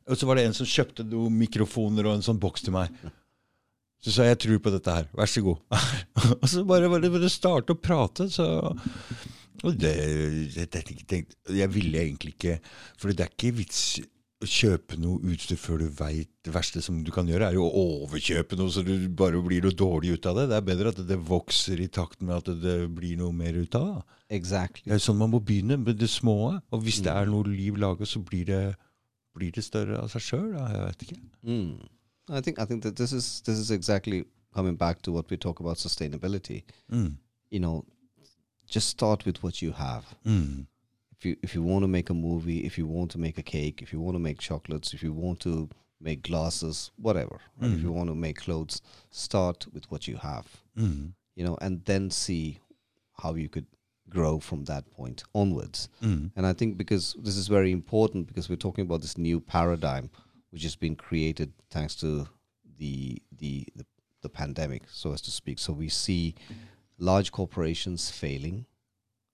Og så var det en som kjøpte noen mikrofoner og en sånn boks til meg. Så sa jeg 'jeg tror på dette her, vær så god'. og så bare bare å starte å prate, så og det, det, det, det, Jeg ville egentlig ikke For det er ikke vits kjøpe noe utstyr før du veit Det verste som du kan gjøre, er jo å overkjøpe noe så du bare blir noe dårlig ut av det. Det er bedre at det vokser i takt med at det blir noe mer ut av det. Exactly. Det er sånn man må begynne, med det små. Og hvis det er noe liv laga, så blir det, blir det større av seg sjøl. Jeg vet ikke. Mm. I think I think that this is this is exactly coming back to what we talk about sustainability. Mm. You know, just start with what you have. Mm. If you if you want to make a movie, if you want to make a cake, if you want to make chocolates, if you want to make glasses, whatever, right? if you Mhm. want to make clothes, start with what you have, Mm. you know, and then see how you could grow from that point onwards. Mm. And I think because this is very important because we're talking about this new paradigm which has been created thanks to the the the, the pandemic, so as to speak. So we see large corporations failing,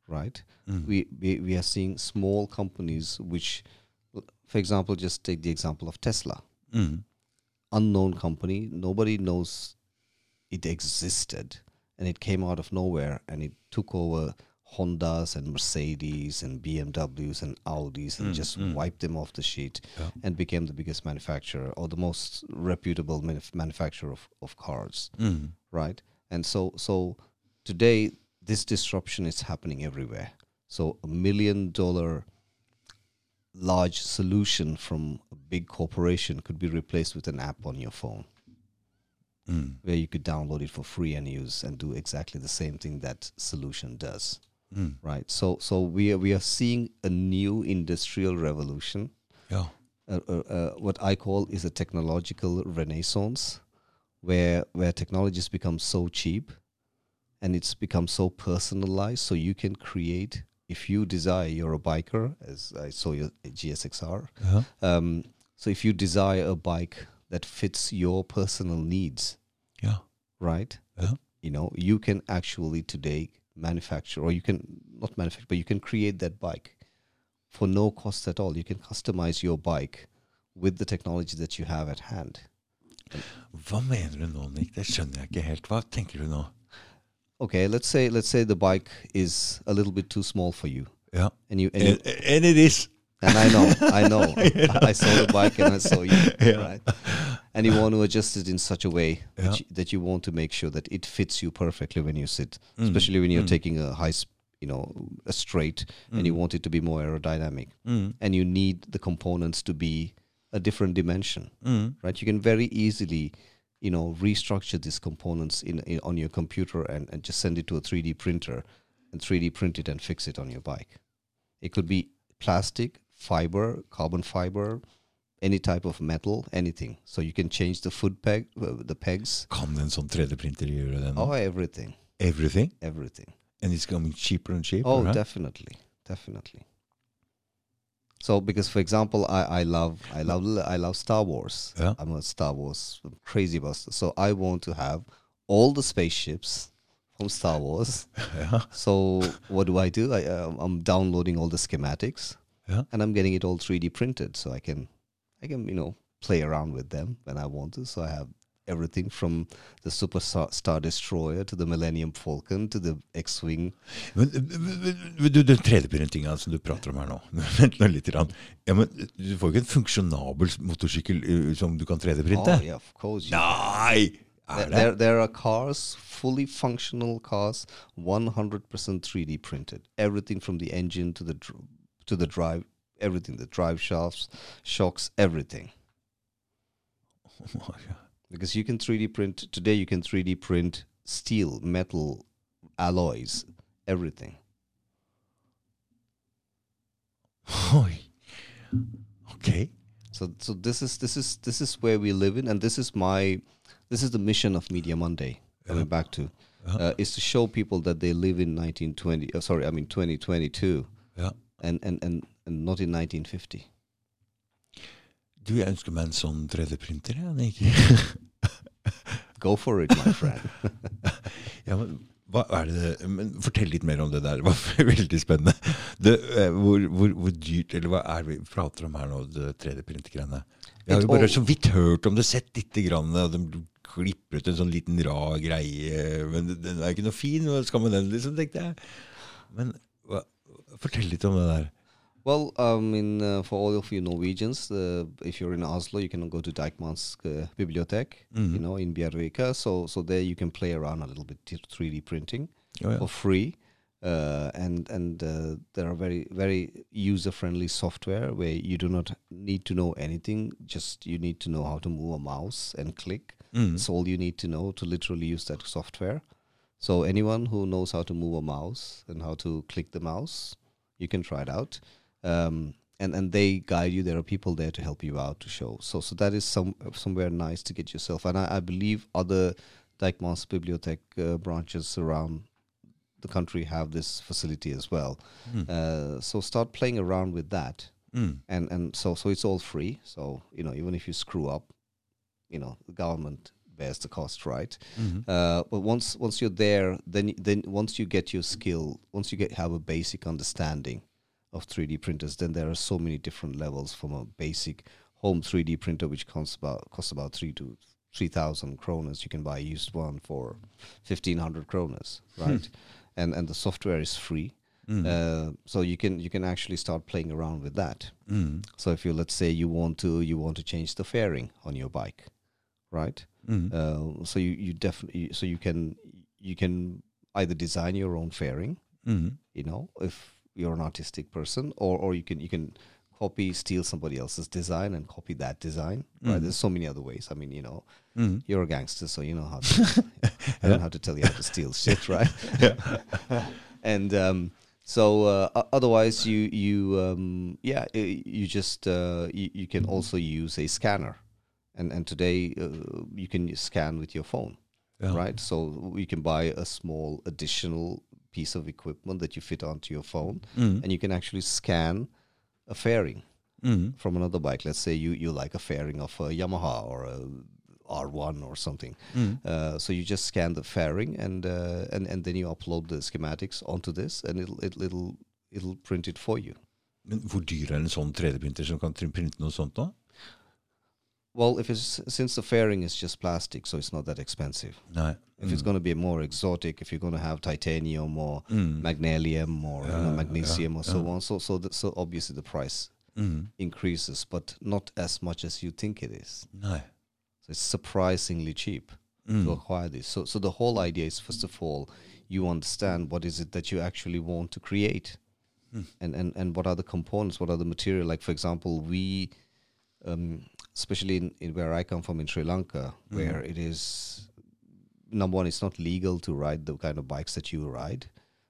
right? Mm. we, we we are seeing small companies which for example just take the example of tesla Mm. unknown company nobody knows it existed and it came out of nowhere and it took over hondas and mercedes and bmws and audis and Mm, just mm. wiped them off the sheet Yeah. and became the biggest manufacturer or the most reputable manuf- manufacturer of, of cars Mm. right? And so so today this disruption is happening everywhere. So a million dollar large solution from a big corporation could be replaced with an app on your phone Mm. where you could download it for free and use and do exactly the same thing that solution does, Mm. right? So so we are, we are seeing a new industrial revolution. Ja. Uh, uh, uh, what I call is a technological renaissance, where where technologies become so cheap, and it's become so personalized. So you can create, if you desire, you're a biker, as I saw your GSXR. Ja. Um, so if you desire a bike that fits your personal needs, yeah right? Yeah. You know, you can actually today manufacture, or you can not manufacture, but you can create that bike for no cost at all. You can customize your bike with the technology that you have at hand. Hva mener du nå, Nick? Det skjønner jeg ikke helt. Hva tenker du nå? Okay, let's say let's say the bike is a little bit too small for you, Yeah. and you and, you, And, and it is. and I know, I know, I saw the bike and I saw you, Yeah. right? And you want to adjust it in such a way Yeah. that, you, that you want to make sure that it fits you perfectly when you sit, Mm. especially when you're Mm. taking a high, you know, a straight, and you Mm. want it to be more aerodynamic, Mm. and you need the components to be a different dimension, Mm. right? You can very easily, you know, restructure these components in, in on your computer and, and just send it to a 3D printer, and 3D print it and fix it on your bike. It could be plastic, fiber, carbon fiber, any type of metal, anything. So you can change the foot peg, uh, the pegs. Kan en sånn 3D-printer gjøre det nå? Oh, everything, Everything? everything. And it's coming cheaper and cheaper? Oh, huh? definitely, definitely. So because for example, I, I love I love I love Star Wars. Yeah. I'm a Star Wars I'm crazy about. So I want to have all the spaceships from Star Wars. Ja. So what do I do? I um, I'm downloading all the schematics Ja. and I'm getting it all 3D printed, so I can I can you know play around with them when I want to. So I have everything from the Super Star, Star Destroyer to the Millennium Falcon to the X-wing. Men, du, den 3D-printinga som du prater om her nå Vent nå litt. grann. Ja, men du får jo ikke en funksjonabel motorsykkel uh, som du kan 3D-printe? Oh yeah, of course. Nei! There, Er there, det? there are cars, fully functional cars, 100% 3D printed. Everything from the engine to the to the drive, everything, the drive shafts, shocks, everything. Because you can 3D print today. You can 3D print steel, metal, alloys, everything. Oi. Ok. So, so this is this is this is where we live in, and this is my, this is the mission of Media Monday. Coming back to, uh, is to show people that they live in 1920. Uh, sorry, I mean 2022. Yeah. and and and, and not in 1950. Du, jeg ønsker meg en sånn 3D-printer. jeg. Go for it, my friend. Ja, men hva er det men Fortell litt mer om det der. Det var veldig spennende. Det, eh, hvor, hvor, hvor dyrt, eller hva er det vi prater om her nå, det 3D-printergreiene? Jeg har jo bare så vidt hørt om det, sett lite grann, og de klipper ut en sånn liten rar greie. Men den er ikke noe fin, hva skal man den, liksom, tenkte jeg. Men hva, fortell litt om det der. Well, I mean, uh, for all of you Norwegians, uh, if you're in Oslo, you can go to Deichmansk uh, Bibliotek, you know, in Bjørvika. So, so there you can play around a little bit t- 3D printing Ja, ja. for free. Uh, and and uh, there are very very user friendly software where you do not need to know anything. Just you need to know how to move a mouse and click. Mm. That's all you need to know to literally use that software. So anyone who knows how to move a mouse and how to click the mouse, you can try it out. Um, and and they guide you. There are people there to help you out to show. So so that is some somewhere nice to get yourself. And I, I believe other Deichmanns Bibliothek uh, branches around the country have this facility as well. Uh, so start playing around with that Mm. and and so so it's all free so you know even if you screw up you know the government bears the cost right Mhm. uh, but once once you're there then then once you get your skill once you get have a basic understanding of 3d printers then there are so many different levels from a basic home 3d printer which costs about costs about 3 to 3000 kroners you can buy a used one for 1500 kroners right and and the software is free Mm. uh, so you can you can actually start playing around with that Mm. so if you let's say you want to you want to change the fairing on your bike, right? Mm. Uh, so you you definitely so you can you can either design your own fairing, Mm. you know, if you're an artistic person, or or you can you can copy steal somebody else's design and copy that design. Right? Mhm. There's so many other ways. I mean, you know, Mm. you're a gangster, so you know how. To, I don't have to tell you how to steal shit, right? and um, so uh, otherwise, you you um, yeah you just uh, you, you can also use a scanner, and and today uh, you can scan with your phone, Ja. right? So you can buy a small additional piece of equipment that you fit onto your phone, Mm. and you can actually scan a fairing Mm. from another bike. Let's say you you like a fairing of a Yamaha or a R1 or something. Mm. Uh, so you just scan the fairing and uh, and and then you upload the schematics onto this, and it'll it'll it'll, it'll print it for you. Men hvor dyr er en sånn 3D-printer som kan printe noe sånt nå? Well, if it's since the fairing is just plastic, so it's not that expensive. Nei. If it's going to be more exotic, if you're going to have titanium or Mm. magnesium or you know, magnesium yeah, or so yeah. on, so so that, so obviously the price Mm. increases, but not as much as you think it is. Nei. So it's surprisingly cheap. to Mm. acquire this. So so the whole idea is first of all you understand what is it that you actually want to create, Mm. and and and what are the components, what are the material. Like for example, we, um, especially in, in where I come from in Sri Lanka, where it is number one, it's not legal to ride the kind of bikes that you ride.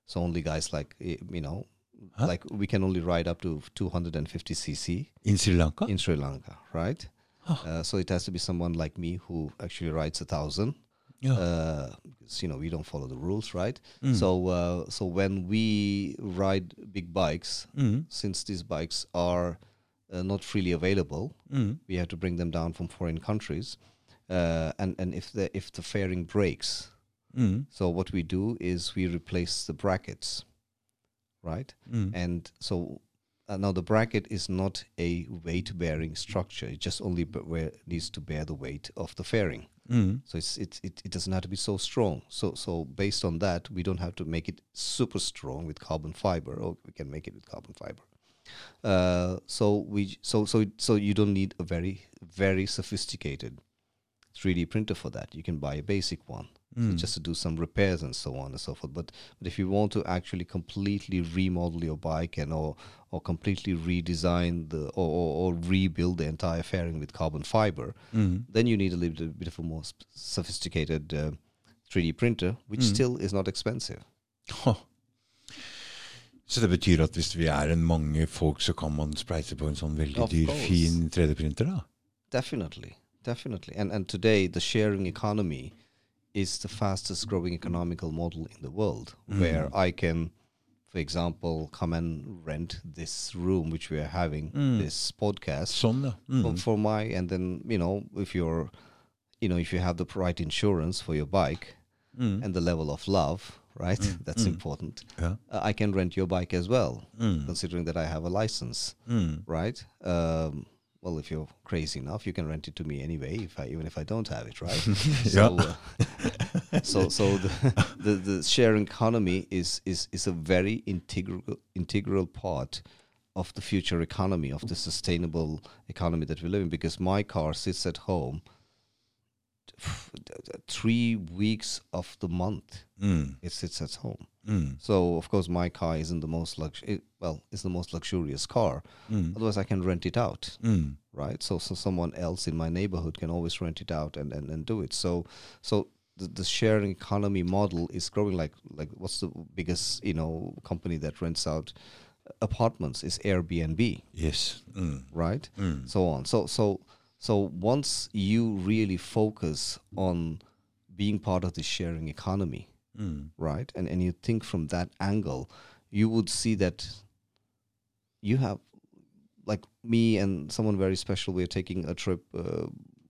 So only guys like eh, you know. Huh? Like we can only ride up to 250 cc In Sri Lanka? in Sri Lanka, right? Huh. Uh, so it has to be someone like me who actually rides a thousand. Yeah. Uh, because you know we don't follow the rules, right? Mm. So uh, so when we ride big bikes, Mm. since these bikes are uh, not freely available, Mm. we have to bring them down from foreign countries. Uh, and and if the if the fairing breaks, Mm. so what we do is we replace the brackets, right? Mm. And so uh, now the bracket is not a weight bearing structure; it just only needs to bear the weight of the fairing. Mm. So it's it, it it doesn't have to be so strong. So so based on that, we don't have to make it super strong with carbon fiber, or we can make it with carbon fiber. Uh, so we so so so you don't need a very very sophisticated 3D printer for that. You can buy a basic one, so Mm. just to do some repairs and so on and so forth. But but if you want to actually completely remodel your bike and or or completely redesign the or, or, or rebuild the entire fairing with carbon fiber, Mm. then you need a little bit of a more sophisticated uh, 3D printer, which Mm. still is not expensive. Så det betyr at hvis vi er en mange folk, så kan man spleise på en sånn veldig dyr, fin 3D-printer, da? Definitely, definitely. And and today the sharing economy is the fastest growing economical model in the world, Mm. where I can, for example, come and rent this room which we are having Mm. this podcast Sånn, ja. for, Mm. for my and then you know if you're you know if you have the right insurance for your bike Mm. and the level of love right Mm, that's mm. important Ja. uh, i can rent your bike as well Mm. considering that i have a license Mm. right um, well if you're crazy enough you can rent it to me anyway if I, even if i don't have it right so uh, so so the, the the sharing economy is is is a very integral integral part of the future economy of the sustainable economy that we live in because my car sits at home three weeks of the month Mm. it sits at home Mm. so of course my car isn't the most lux it, well it's the most luxurious car Mm. otherwise i can rent it out Mm. right so so someone else in my neighborhood can always rent it out and and, and do it so so the, the sharing economy model is growing like like what's the biggest you know company that rents out apartments is airbnb Yes. Mm. right Mm. so on so so so once you really focus on being part of the sharing economy Mm. right and and you think from that angle you would see that you have like me and someone very special we're taking a trip uh,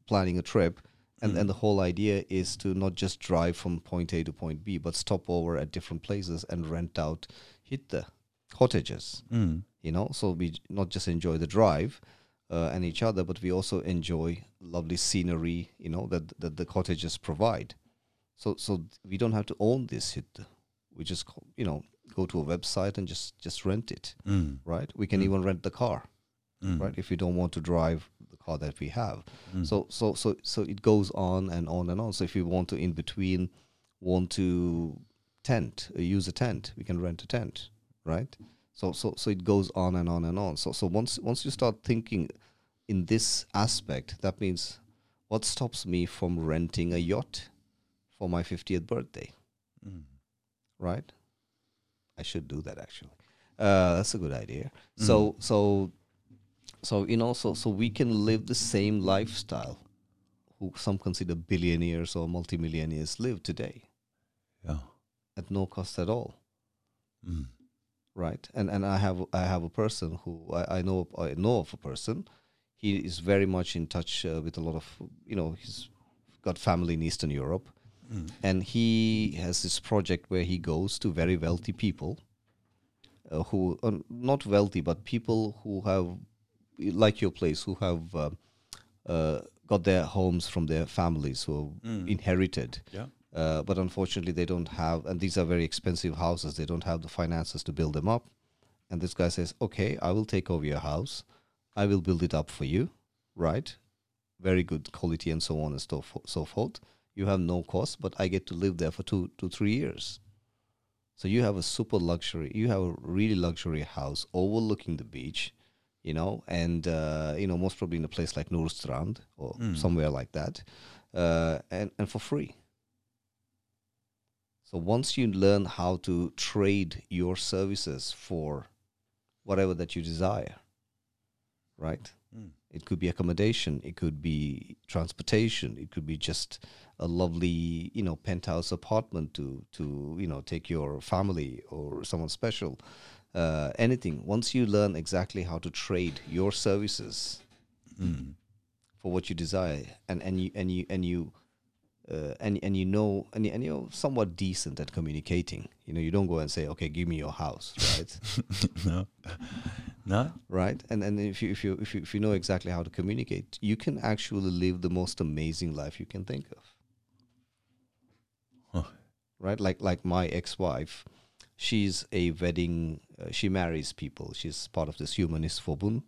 planning a trip and Mm. and the whole idea is to not just drive from point A to point B but stop over at different places and rent out hytte cottages Mm. you know so we not just enjoy the drive uh, and each other but we also enjoy lovely scenery you know that that the cottages provide so so we don't have to own this hytte we just you know go to a website and just just rent it Mm. right we can Mm. even rent the car Mm. right if we don't want to drive the car that we have Mm. so so so so it goes on and on and on so if you want to in between want to tent uh, use a tent we can rent a tent right so so so it goes on and on and on. So so once once you start thinking in this aspect that means what stops me from renting a yacht for my 50th birthday? Mm. right? I should do that actually. Uh, that's a good idea. So so so you know so so we can live the same lifestyle who some consider billionaires or multimillionaires live today. Ja. at no cost at all. Mm. Right and and i have i have a person who i, I know i know of a person he is very much in touch uh, with a lot of you know he's got family in eastern europe Mm. and he has this project where he goes to very wealthy people uh, who are not wealthy but people who have like your place who have uh, uh, got their homes from their families who Mm. inherited Ja. Uh, but unfortunately they don't have and these are very expensive houses they don't have the finances to build them up. And this guy says okay i will take over your house. I will build it up for you right? Very good quality and so on and so, fo- so forth. You have no cost but i get to live there for two to three years. So you have a super luxury you have a really luxury house overlooking the beach you know and uh, you know most probably in a place like Nordstrand or Mm. somewhere like that uh, and and for free so once you learn how to trade your services for whatever that you desire, right? Mm. It could be accommodation. It could be transportation. It could be just a lovely, you know, penthouse apartment to to you know take your family or someone special. Uh, anything. Once you learn exactly how to trade your services for what you desire, and and you and you and you. Uh, and and you know and, you- and you're somewhat decent at communicating. You know, you don't go and say, "Okay, give me your house," right? no. no. right and and if you if you if you if you know exactly how to communicate you can actually live the most amazing life you can think of Huh. right like like my ex-wife she's a wedding uh, she marries people she's part of this humanist forbund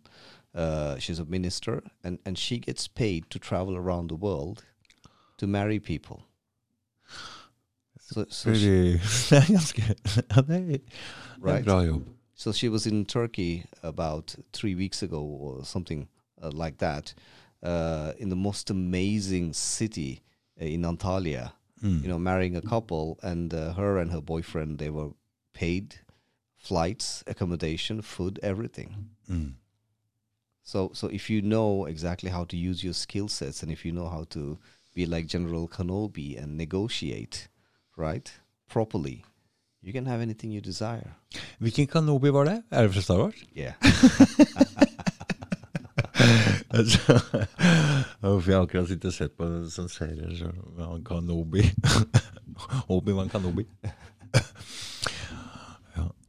uh, she's a minister and and she gets paid to travel around the world to marry people so, so she, Pretty, det ganske ja, det, Right. bra jobb. So she was in Turkey about three weeks ago or something uh, like that, uh, in the most amazing city uh, in Antalya. Mm. You know, marrying a couple, and uh, her and her boyfriend they were paid flights, accommodation, food, everything. Mm. So, so if you know exactly how to use your skill sets, and if you know how to be like General Kenobi and negotiate, right, properly, you can have anything you desire. Hvilken Kanobi var det? Er det fra Star Wars? Yeah. Altså, jeg har akkurat sittet og sett på en sånn serie så, med Kanobi. Obi-Wan Kanobi.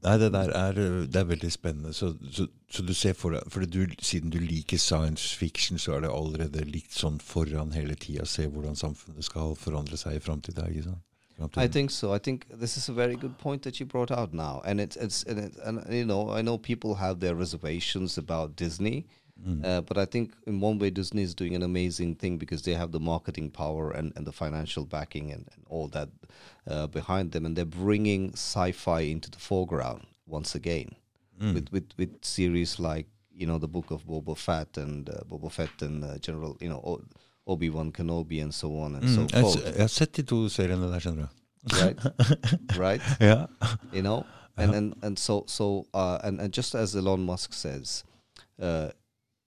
Nei, det der er, det er veldig spennende. Så, så, så du ser for deg For du, siden du liker science fiction, så er det allerede litt sånn foran hele tida. Se hvordan samfunnet skal forandre seg i framtida. Ikke sant? I think so. I think this is a very good point that you brought out now, and it's it's and, it, and you know I know people have their reservations about Disney, Mm. uh, but I think in one way Disney is doing an amazing thing because they have the marketing power and, and the financial backing and, and all that uh, behind them, and they're bringing sci-fi into the foreground once again Mm. with, with with series like you know the Book of Boba Fett and uh, Boba Fett and uh, General you know o- Obi Wan Kenobi and so on and Mm. so forth, s- jeg har sett de to seriene der, skjønner du. right? right? Ja. you know and and and so so uh and, and just as elon musk says uh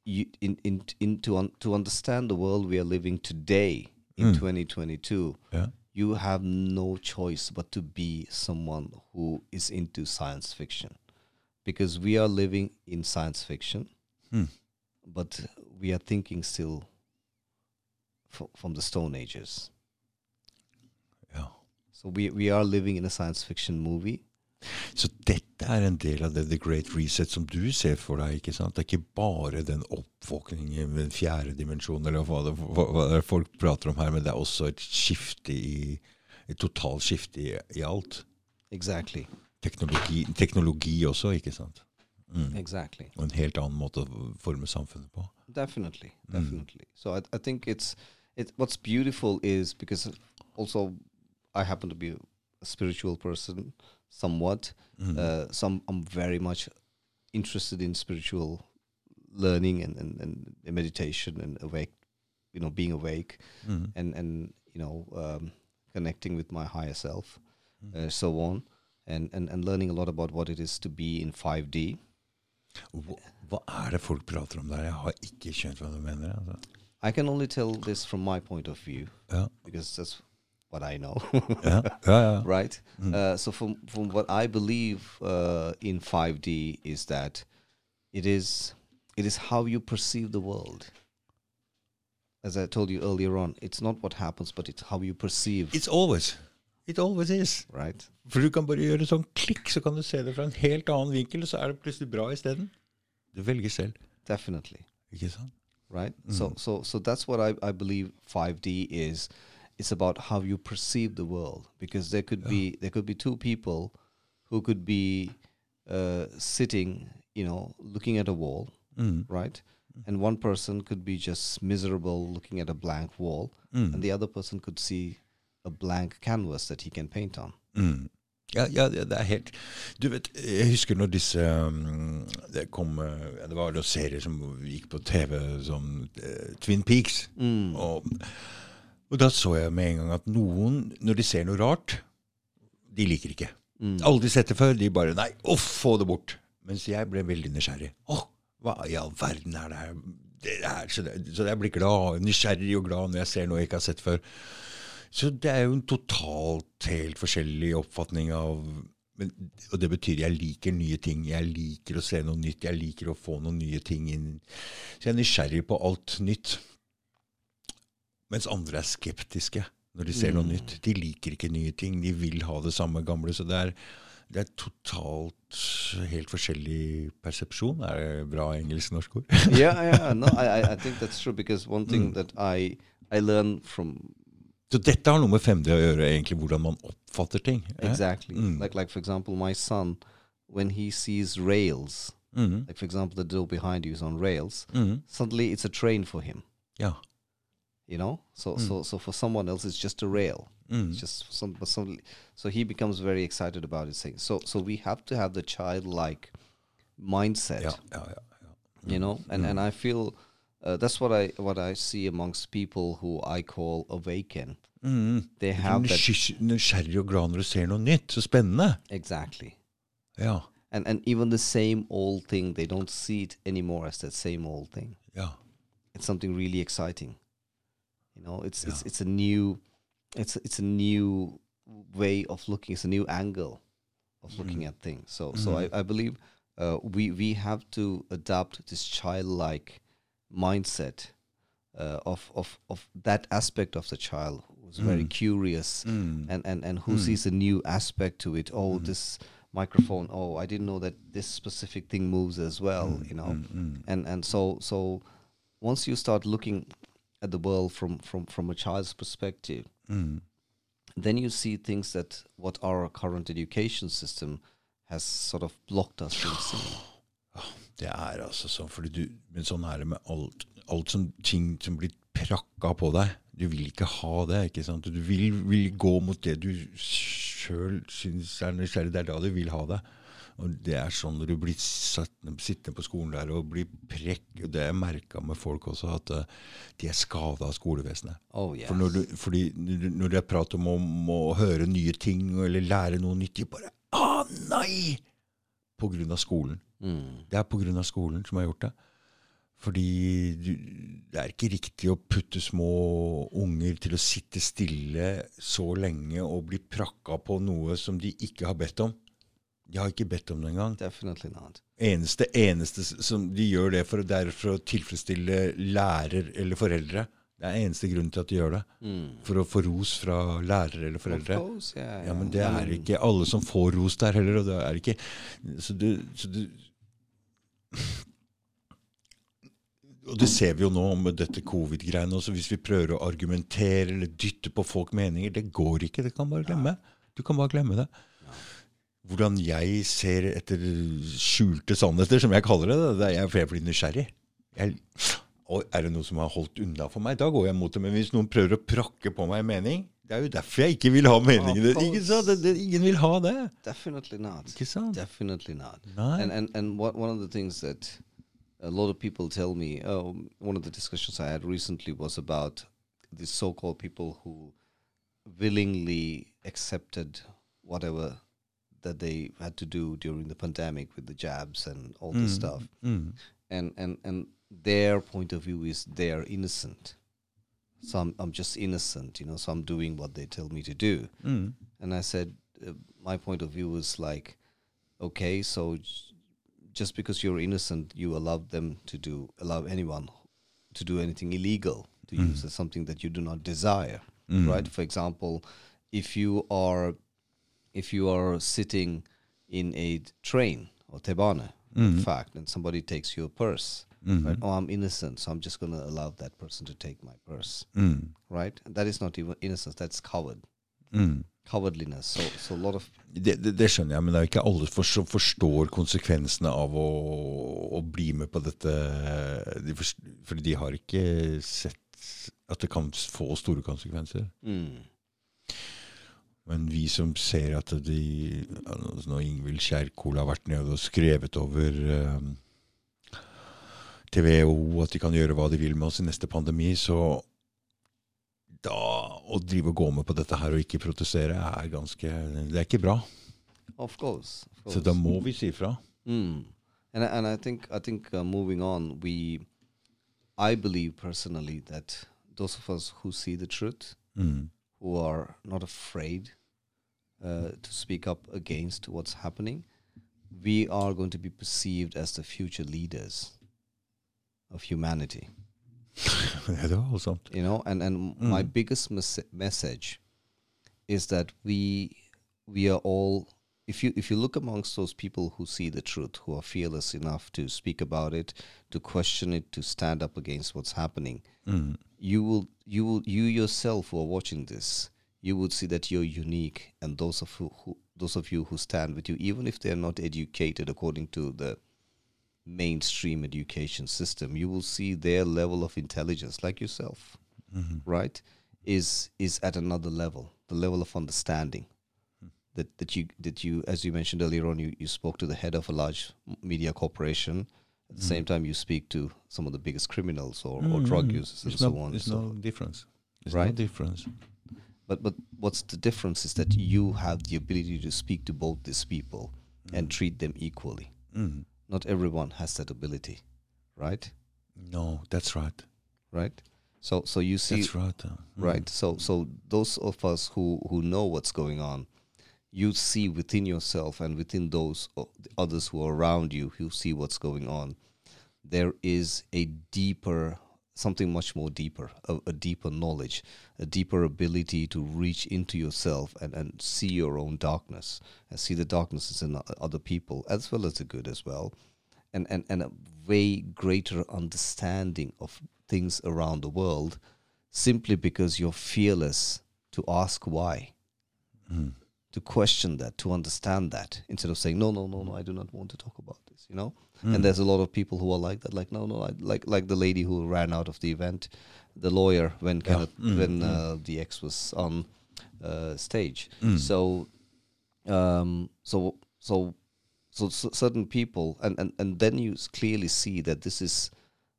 you in in in to un, to understand the world we are living today in Mm. 2022 ja. you have no choice but to be someone who is into science fiction because we are living in science fiction Mm. but we are thinking still f- from the stone ages ja. so we we are living in a science fiction movie Så dette er en del av det The Great Reset som du ser for deg. ikke sant? Det er ikke bare den oppvåkningen med den fjerde dimensjonen, eller hva det, hva, det er folk prater om her, men det er også et skifte i et totalt skifte i, i alt. exactly Teknologi, teknologi også, ikke sant? Mm. exactly Og en helt annen måte å forme samfunnet på. definitely Mm. definitely so I, I think it's it what's beautiful is because also i happen to be a spiritual person somewhat Mm. uh, so I'm, very much interested in spiritual learning and, and, and meditation and awake you know being awake Mm. and and you know um, connecting with my higher self Mm. uh, so on and, and and learning a lot about what it is to be in 5d Hva, hva er det folk prater om der? Jeg har ikke skjønt hva du mener. Altså. i can only tell this from my point of view Ja, because that's what I know, ja, ja. ja. right? Mm. Uh, so from from what I believe uh, in 5D is that it is it is how you perceive the world. As I told you earlier on, it's not what happens, but it's how you perceive, It's always. It always is. right? For du kan bare gjøre sånn klikk, så kan du se det fra en helt annen vinkel, så er det plutselig bra isteden. Du velger selv, Definitely, ikke sant? right? So Mhm. so so that's what I I believe 5D is. It's about how you perceive the world because there could be there could be two people who could be uh, sitting, you know, looking at a wall, Mm. right? And one person could be just miserable looking at a blank wall, Mm. and the other person could see a blank canvas that he can paint on. Mm. Ja, ja, det det er helt Du vet, jeg husker når disse um, Det kom uh, Det var noen serier som gikk på TV, som uh, Twin Peaks. Mm. Og, og da så jeg med en gang at noen, når de ser noe rart, de liker ikke. Mm. Aldri sett det før. De bare Nei, uff, få det bort. Mens jeg ble veldig nysgjerrig. Å, hva i all verden er det her? det er, så, det, så jeg blir glad, nysgjerrig og glad når jeg ser noe jeg ikke har sett før. Så det er jo en totalt helt forskjellig oppfatning av men, Og det betyr jeg liker nye ting. Jeg liker å se noe nytt. Jeg liker å få noen nye ting inn. Så jeg er nysgjerrig på alt nytt. Mens andre er skeptiske når de ser noe Mm. nytt. De liker ikke nye ting. De vil ha det samme gamle. Så det er, det er totalt helt forskjellig persepsjon. Er det bra engelsk-norsk ord? yeah, yeah. No, I, I- sant. think that's true because one thing Mm. that I I learned from Så dette har noe med 5D å gjøre, egentlig, hvordan man oppfatter ting. eh? exactly Mm. like like for example, my son when he sees rails, Mhm. like for example, the door behind you is on rails. Mhm. Suddenly, it's a train for him. Ja. You know, so Mm. so so for someone else, it's just a rail. Mhm. It's just some, some, so he becomes very excited about it. Saying so, so we have to have the childlike mindset. ja, ja, ja, ja. you know and and i feel uh, that's what i what i see amongst people who i call awaken Mhm. they have that nysgjerrig og glad når du ser noe nytt. Så spennende. exactly Ja. and and even the same old thing they don't see it anymore as that same old thing ja. it's something really exciting you know it's it's Yeah. it's a new it's it's a new way of looking it's a new angle of looking Mm. at things so so Mm. i, I believe uh, we we have to adopt this childlike mindset uh, of of of that aspect of the child who's very Mm. curious Mm. and and and who Mm. sees a new aspect to it oh Mm. this microphone oh i didn't know that this specific thing moves as well Mm, you know and and so so once you start looking at the world from from from a child's perspective Mm. then you see things that what our current education system has sort of blocked us from seeing Det er altså sånn, fordi du, men sånn er det med alt, alt som, ting som blir prakka på deg. Du vil ikke ha det. ikke sant? Du vil, vil gå mot det du sjøl syns er nysgjerrig. Det er da du vil ha det. Og det er sånn når du blir sittende på skolen der og blir prekk og Det har jeg merka med folk også, at eh, de er skada av skolevesenet. oh yes. For når, du, fordi når det er prat om om å høre nye ting eller lære noe nytt, de bare Å, nei! På grunn av skolen. mm. Det er på grunn av skolen som har gjort det. Fordi du, det er ikke riktig å putte små unger til å sitte stille så lenge og bli prakka på noe som de ikke har bedt om. De har ikke bedt om det engang. definitely not Eneste, eneste som de gjør det for, det er for å tilfredsstille lærer eller foreldre. Det er eneste grunnen til at de gjør det. mm. For å få ros fra lærere eller foreldre. course yeah, Ja, men det er ikke alle som får ros der heller. Og det er ikke Så du, så du Og det ser vi jo nå med dette covid-greiene også. Hvis vi prøver å argumentere eller dytte på folk meninger, det går ikke. Det kan bare glemme. Du kan bare glemme det. Hvordan jeg ser etter skjulte sannheter, som jeg kaller det, det er for jeg blir nysgjerrig. Jeg, er det noe som har holdt unna for meg, da går jeg mot det. Men hvis noen prøver å prakke på meg mening, det er jo derfor jeg ikke vil ha meningene. Ingen vil ha det. definitely not Ikke sant? definitely not Nei. and and and one of the things that a lot of people tell me uh, one of the discussions i had recently was about the so-called people who willingly accepted whatever that they had to do during the pandemic with the jabs and all this Mm, stuff mm, and and and their point of view is they are innocent so I'm, I'm just innocent you know so i'm doing what they tell me to do mm. and I said, uh, my point of view was like, okay, so j- just because you're innocent, you allow them to do, allow anyone to do anything illegal, to Mm. use something that you do not desire, Mm. right? For example, if you are, if you are sitting in a train or tebane, in Mhm. fact, and somebody takes your purse, Mhm. right? Oh, I'm innocent, so I'm just going to allow that person to take my purse, Mm. right? And that is not even innocence; that's coward, Mm. cowardliness. So, so a lot of Det, det, det skjønner jeg, men det er ikke alle for, som forstår konsekvensene av å, å bli med på dette. De forst- for, de har ikke sett at det kan få store konsekvenser. Mm. Men vi som ser at de altså Når Ingvild Kjerkol har vært nede og skrevet over eh, TVO at de kan gjøre hva de vil med oss i neste pandemi, så da å drive og gå med på dette her og ikke protestere, er ganske Det er ikke bra. Of course. Of course. Så da må vi si ifra. Mm. And I- and I think I think uh, moving on, we, I believe personally that those of us who see the truth, Mm. who are not afraid uh, to speak up against what's happening, we are going to be perceived as the future leaders of humanity. det var voldsomt. You know, and and my Mm. biggest mes- message is that we we are all. If you if you look amongst those people who see the truth, who are fearless enough to speak about it, to question it, to stand up against what's happening, Mm. you will you will you yourself who are watching this you would see that you're unique and those of who, who those of you who stand with you even if they are not educated according to the mainstream education system you will see their level of intelligence like yourself Mhm. right is is at another level the level of understanding that that you that you as you mentioned earlier on you, you spoke to the head of a large media corporation at the same time you speak to some of the biggest criminals or, or drug Mm. users and There's so on There's so no difference. There's Right. no difference. But but what's the difference is that you have the ability to speak to both these people and treat them equally Mm. not everyone has that ability right No, that's right. right so so you see That's right. uh, mm. right so so those of us who who know what's going on you see within yourself and within those others who are around you who see what's going on there is a deeper something much more deeper a, a deeper knowledge a deeper ability to reach into yourself and, and see your own darkness and see the darknesses in other people as well as the good as well and, and, and a way greater understanding of things around the world simply because you're fearless to ask why, Mm. to question that, to understand that, instead of saying, no, no, no, no, I do not want to talk about you know? Mm. And there's a lot of people who are like that, like, no, no, I, like like the lady who ran out of the event, the lawyer, when kind Yeah. of, Mm, when uh, the ex was on uh, stage. Mm. So, um, so, so, so, certain people, and, and, and then you clearly see that this is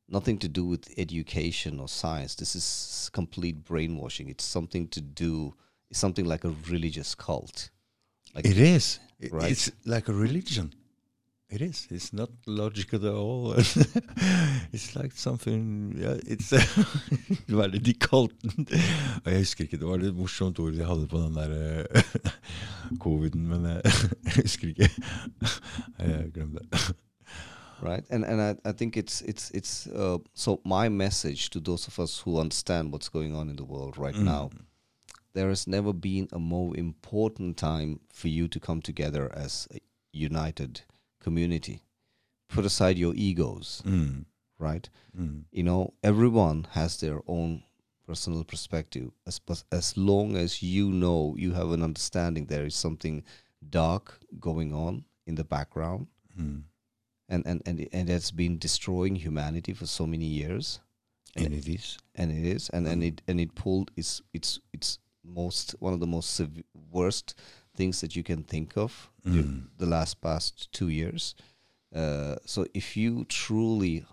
nothing to do with education or science. This is complete brainwashing. It's something to do. It's something like a religious cult. Like It is. Right. It's like a religion. It is. It's not logical at all. it's like something yeah, It's Veldig de kalten Og Jeg husker ikke, det var et morsomt ord de hadde på den der eh, coviden, men jeg, jeg husker ikke. Jeg glemte det. right and and i, I think it's it's it's uh, so my message to those of us who understand what's going on in the world right Mm. now there has never been a more important time for you to come together as a united community put aside your egos Mm. right Mm. you know everyone has their own personal perspective as as long as you know you have an understanding there is something dark going on in the background Mm. and and and, and it's been destroying humanity for so many years And it is. and it is and and it and it pulled its its its most one of the most worst things that you can think of Mm. the last past two years uh, so if you truly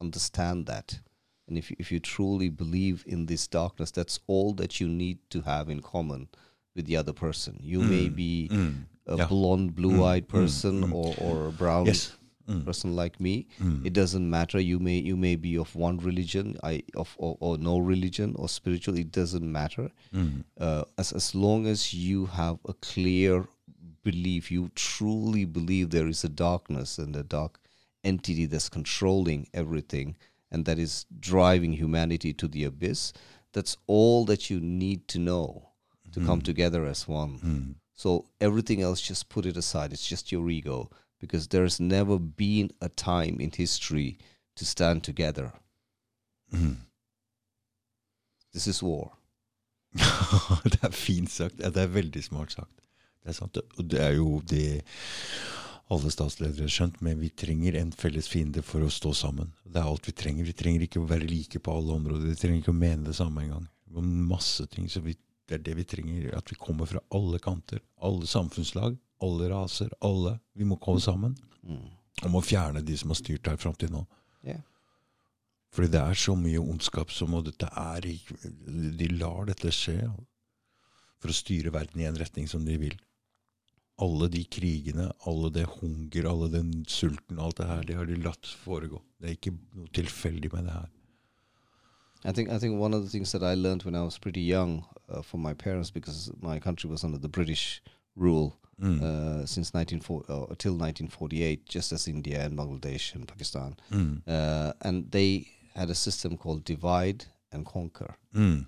understand that and if you, if you truly believe in this darkness that's all that you need to have in common with the other person you may Mm. be Mm. a Yeah. blonde blue-eyed Mm, mm, person mm. or or a brown Yes. Mm. person like me Mm. it doesn't matter you may you may be of one religion i of or, or no religion or spiritual it doesn't matter Mm. uh, as as long as you have a clear belief you truly believe there is a darkness and a dark entity that's controlling everything and that is driving humanity to the abyss that's all that you need to know to come Mm. together as one Mm. so everything else, just put it aside. It's just your ego. Because there's never been a time in history to stand together. Mm. This is war. det er fint sagt. Ja, det er veldig smart sagt. Det er sant. Og det er jo det alle statsledere har skjønt, men vi trenger en felles fiende for å stå sammen. Det er alt vi trenger. Vi trenger ikke å være like på alle områder. Vi trenger ikke å mene det samme engang. Om masse ting. Så vi, det er det vi trenger. At vi kommer fra alle kanter. Alle samfunnslag. Alle raser. Alle. Vi må komme sammen. Mm. Om å fjerne de som har styrt her fram til nå. Yeah. Fordi det er så mye ondskap som og dette er ikke De lar dette skje for å styre verden i en retning som de vil. Alle de krigene, alle det hunger, alle den sulten, alt det her, det har de latt foregå. Det er ikke noe tilfeldig med det her. I think I think one of the things that I learned when I was pretty young uh, from my parents because my country was under the British rule Mm. uh, since 1940 uh, till 1948, just as India and Bangladesh and Pakistan, Mm. uh, and they had a system called divide and conquer. Mm.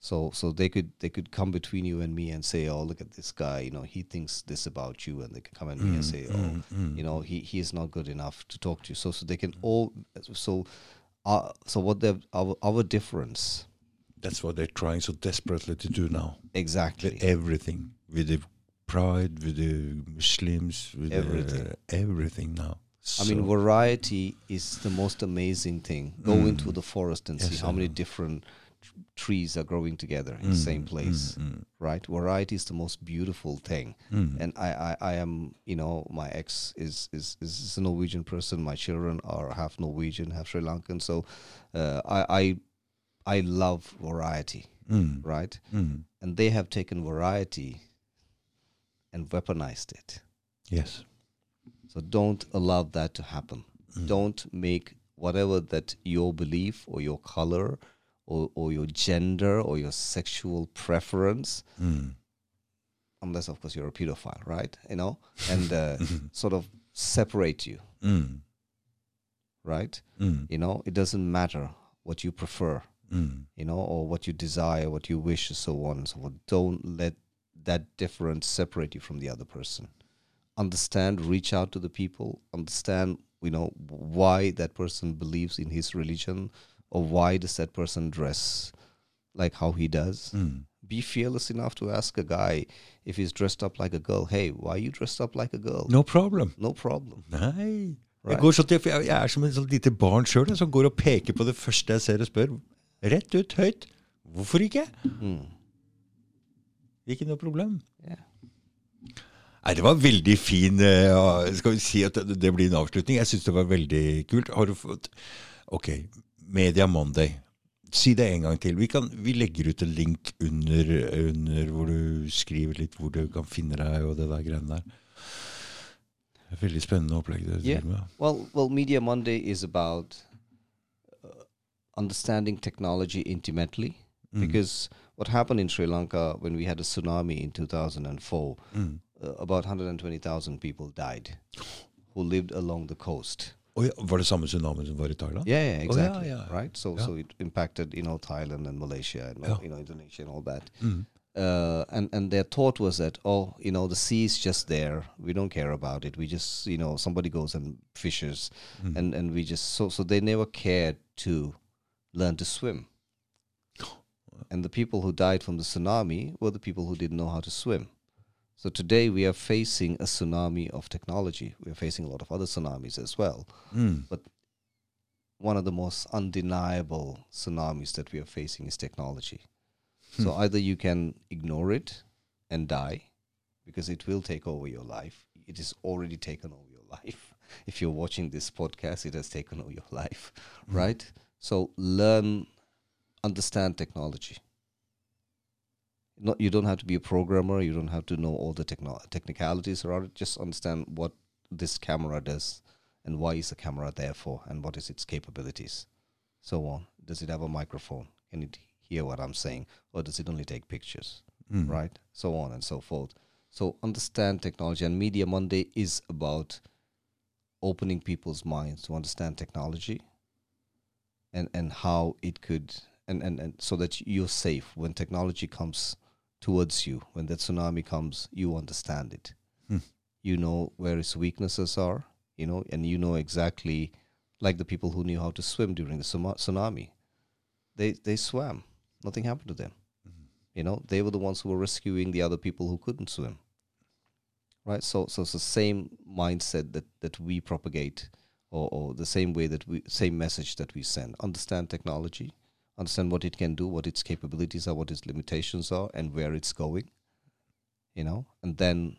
So so they could they could come between you and me and say, oh look at this guy, you know he thinks this about you, and they can come at me and say, oh Mm. Mm. you know he he is not good enough to talk to you. So so they can all so. Uh, so what the our our difference That's what they're trying so desperately to do now. exactly With everything, with the pride, with the Muslims, with Everything. The, everything now. I mean, variety is the most amazing thing. Go Mm. into the forest and see how many different trees are growing together in the same Mm, place, mm, right? Variety is the most beautiful thing. mm, mm. And I, I, I am, you know, my ex is, is is a Norwegian person. My children are half Norwegian, half Sri Lankan. So, uh, I, I, I love variety, Mm, right? mm. And they have taken variety and weaponized it. Yes. So don't allow that to happen. Mm. Don't make whatever that your belief or your color or, or your gender or your sexual preference, Mm. unless of course you're a pedophile, right? You know, and uh, sort of separate you, Mm. right? Mm. You know, it doesn't matter what you prefer, Mm. you know, or what you desire, what you wish, and so on and so forth. Don't let that difference separate you from the other person. Understand, reach out to the people, understand, you know, why that person believes in his religion or why does that person dress like how he does. Mm. Be fearless enough to ask a guy if he's dressed up like a girl, hey, why are you dressed up like a girl? No problem. No problem. Nei. Jeg, Right. går så til, jeg, jeg er som en sånn lite barn sjøl som går og peker på det første jeg ser og spør. Rett ut, høyt. Hvorfor ikke? Mm. Ikke noe problem. Yeah. Nei, Det var veldig fin eh, Skal vi si at det det blir en avslutning? Jeg syns det var veldig kult. Har du fått Ok, Media Monday. Si det en gang til. Vi, kan, vi legger ut en link under, under hvor du skriver litt hvor du kan finne deg og det der greiene der. Det er Veldig spennende opplegg du Yeah. Well, well, Media Monday is about uh, understanding technology intimately. Mm. Because what happened in Sri Lanka when we had a tsunami in 2004, Mm. uh, about 120,000 people died who lived along the coast. Oi, var det samme tsunamien som var i Thailand? Yeah, yeah, yeah, exactly. yeah. Right. So, Yeah. so it impacted, you know, Thailand and Malaysia and Yeah. you know Indonesia and all that. Mm. Uh, and and their thought was that oh, you know, the sea is just there. We don't care about it. We just, you know, somebody goes and fishes, Mm. and and we just so so they never cared to learn to swim. And the people who died from the tsunami were the people who didn't know how to swim. So today we are facing a tsunami of technology. We are facing a lot of other tsunamis as well. Mm. One of the most undeniable tsunamis that we are facing is technology. So Hmm. either you can ignore it and die because it will take over your life. It has already taken over your life. If you're watching this podcast, it has taken over your life, Mm. right? So learn, understand technology. Not you don't have to be a programmer. You don't have to know all the techno- technicalities around it. Just understand what this camera does and why is the camera there for and what is its capabilities, so on. Does it have a microphone? Can it hear what I'm saying, or does it only take pictures? Mm. right? So on and so forth. So understand technology, and Media Monday is about opening people's minds to understand technology and and how it could and and, and so that you're safe when technology comes towards you. When that tsunami comes you understand it. Hmm. you know where its weaknesses are you know and you know exactly like the people who knew how to swim during the tsunami they they swam. Nothing happened to them. You know they were the ones who were rescuing the other people who couldn't swim. Right? So so it's the same mindset that that we propagate or, or the same way that we same message that we send. Understand technology understand what it can do what its capabilities are what its limitations are and where it's going you know and then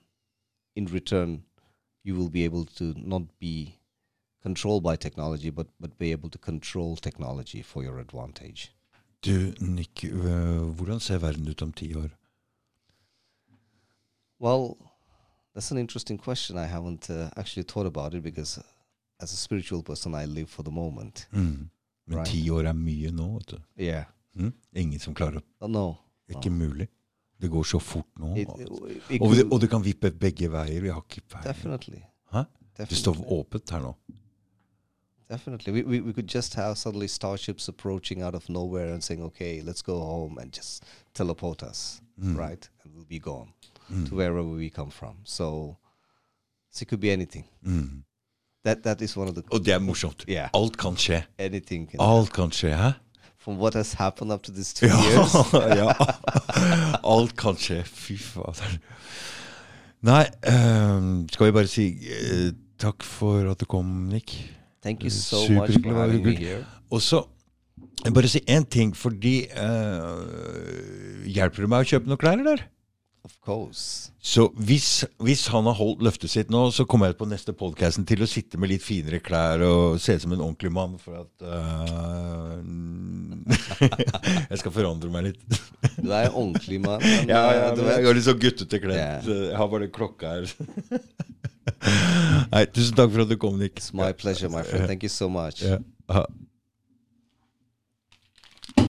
in return you will be able to not be controlled by technology but but be able to control technology for your advantage Du, Nick, hvordan ser verden ut om ti år? Well, that's an interesting question. I haven't uh, actually thought about it because, uh, as a spiritual person, I live for the moment. Mm. Men Right. ti år er mye nå, vet du. Yeah. Mm? Ingen som klarer å no. Ikke mulig. Det går så fort nå. It, altså. it, it Og det, og det kan vippe begge veier. Vi har ikke peiling. Det står åpent her nå. Definitely. We, we, we could just have suddenly starships approaching out of nowhere and saying, okay, let's go home and just teleport us, Mm. right? And we'll be gone Mm. to wherever we come from. So, so it could be anything. Mm. That That is one of the. Og det er morsomt. Yeah. Alt kan skje. Anything can Alt kan skje, hæ? From what has happened up to these two Ja, years. ja. Alt kan skje. Fy fader. Nei, um, skal vi bare si uh, takk for at du kom, Nick. Thank you so much for having me here. Og så bare si én ting, fordi uh, Hjelper du meg å kjøpe noen klær, eller? Of course. Så hvis, hvis han har holdt løftet sitt nå, så kommer jeg på neste podcasten til å sitte med litt finere klær og se ut som en ordentlig mann, for at uh, Jeg skal forandre meg litt. Du er en ordentlig mann. men, Ja, ja, eh, men jeg har litt sånn guttete kledd. Yeah. Jeg har bare klokka her. Nei, tusen takk for at du kom, Nick. It's my pleasure, my friend. Thank you so much. Ha.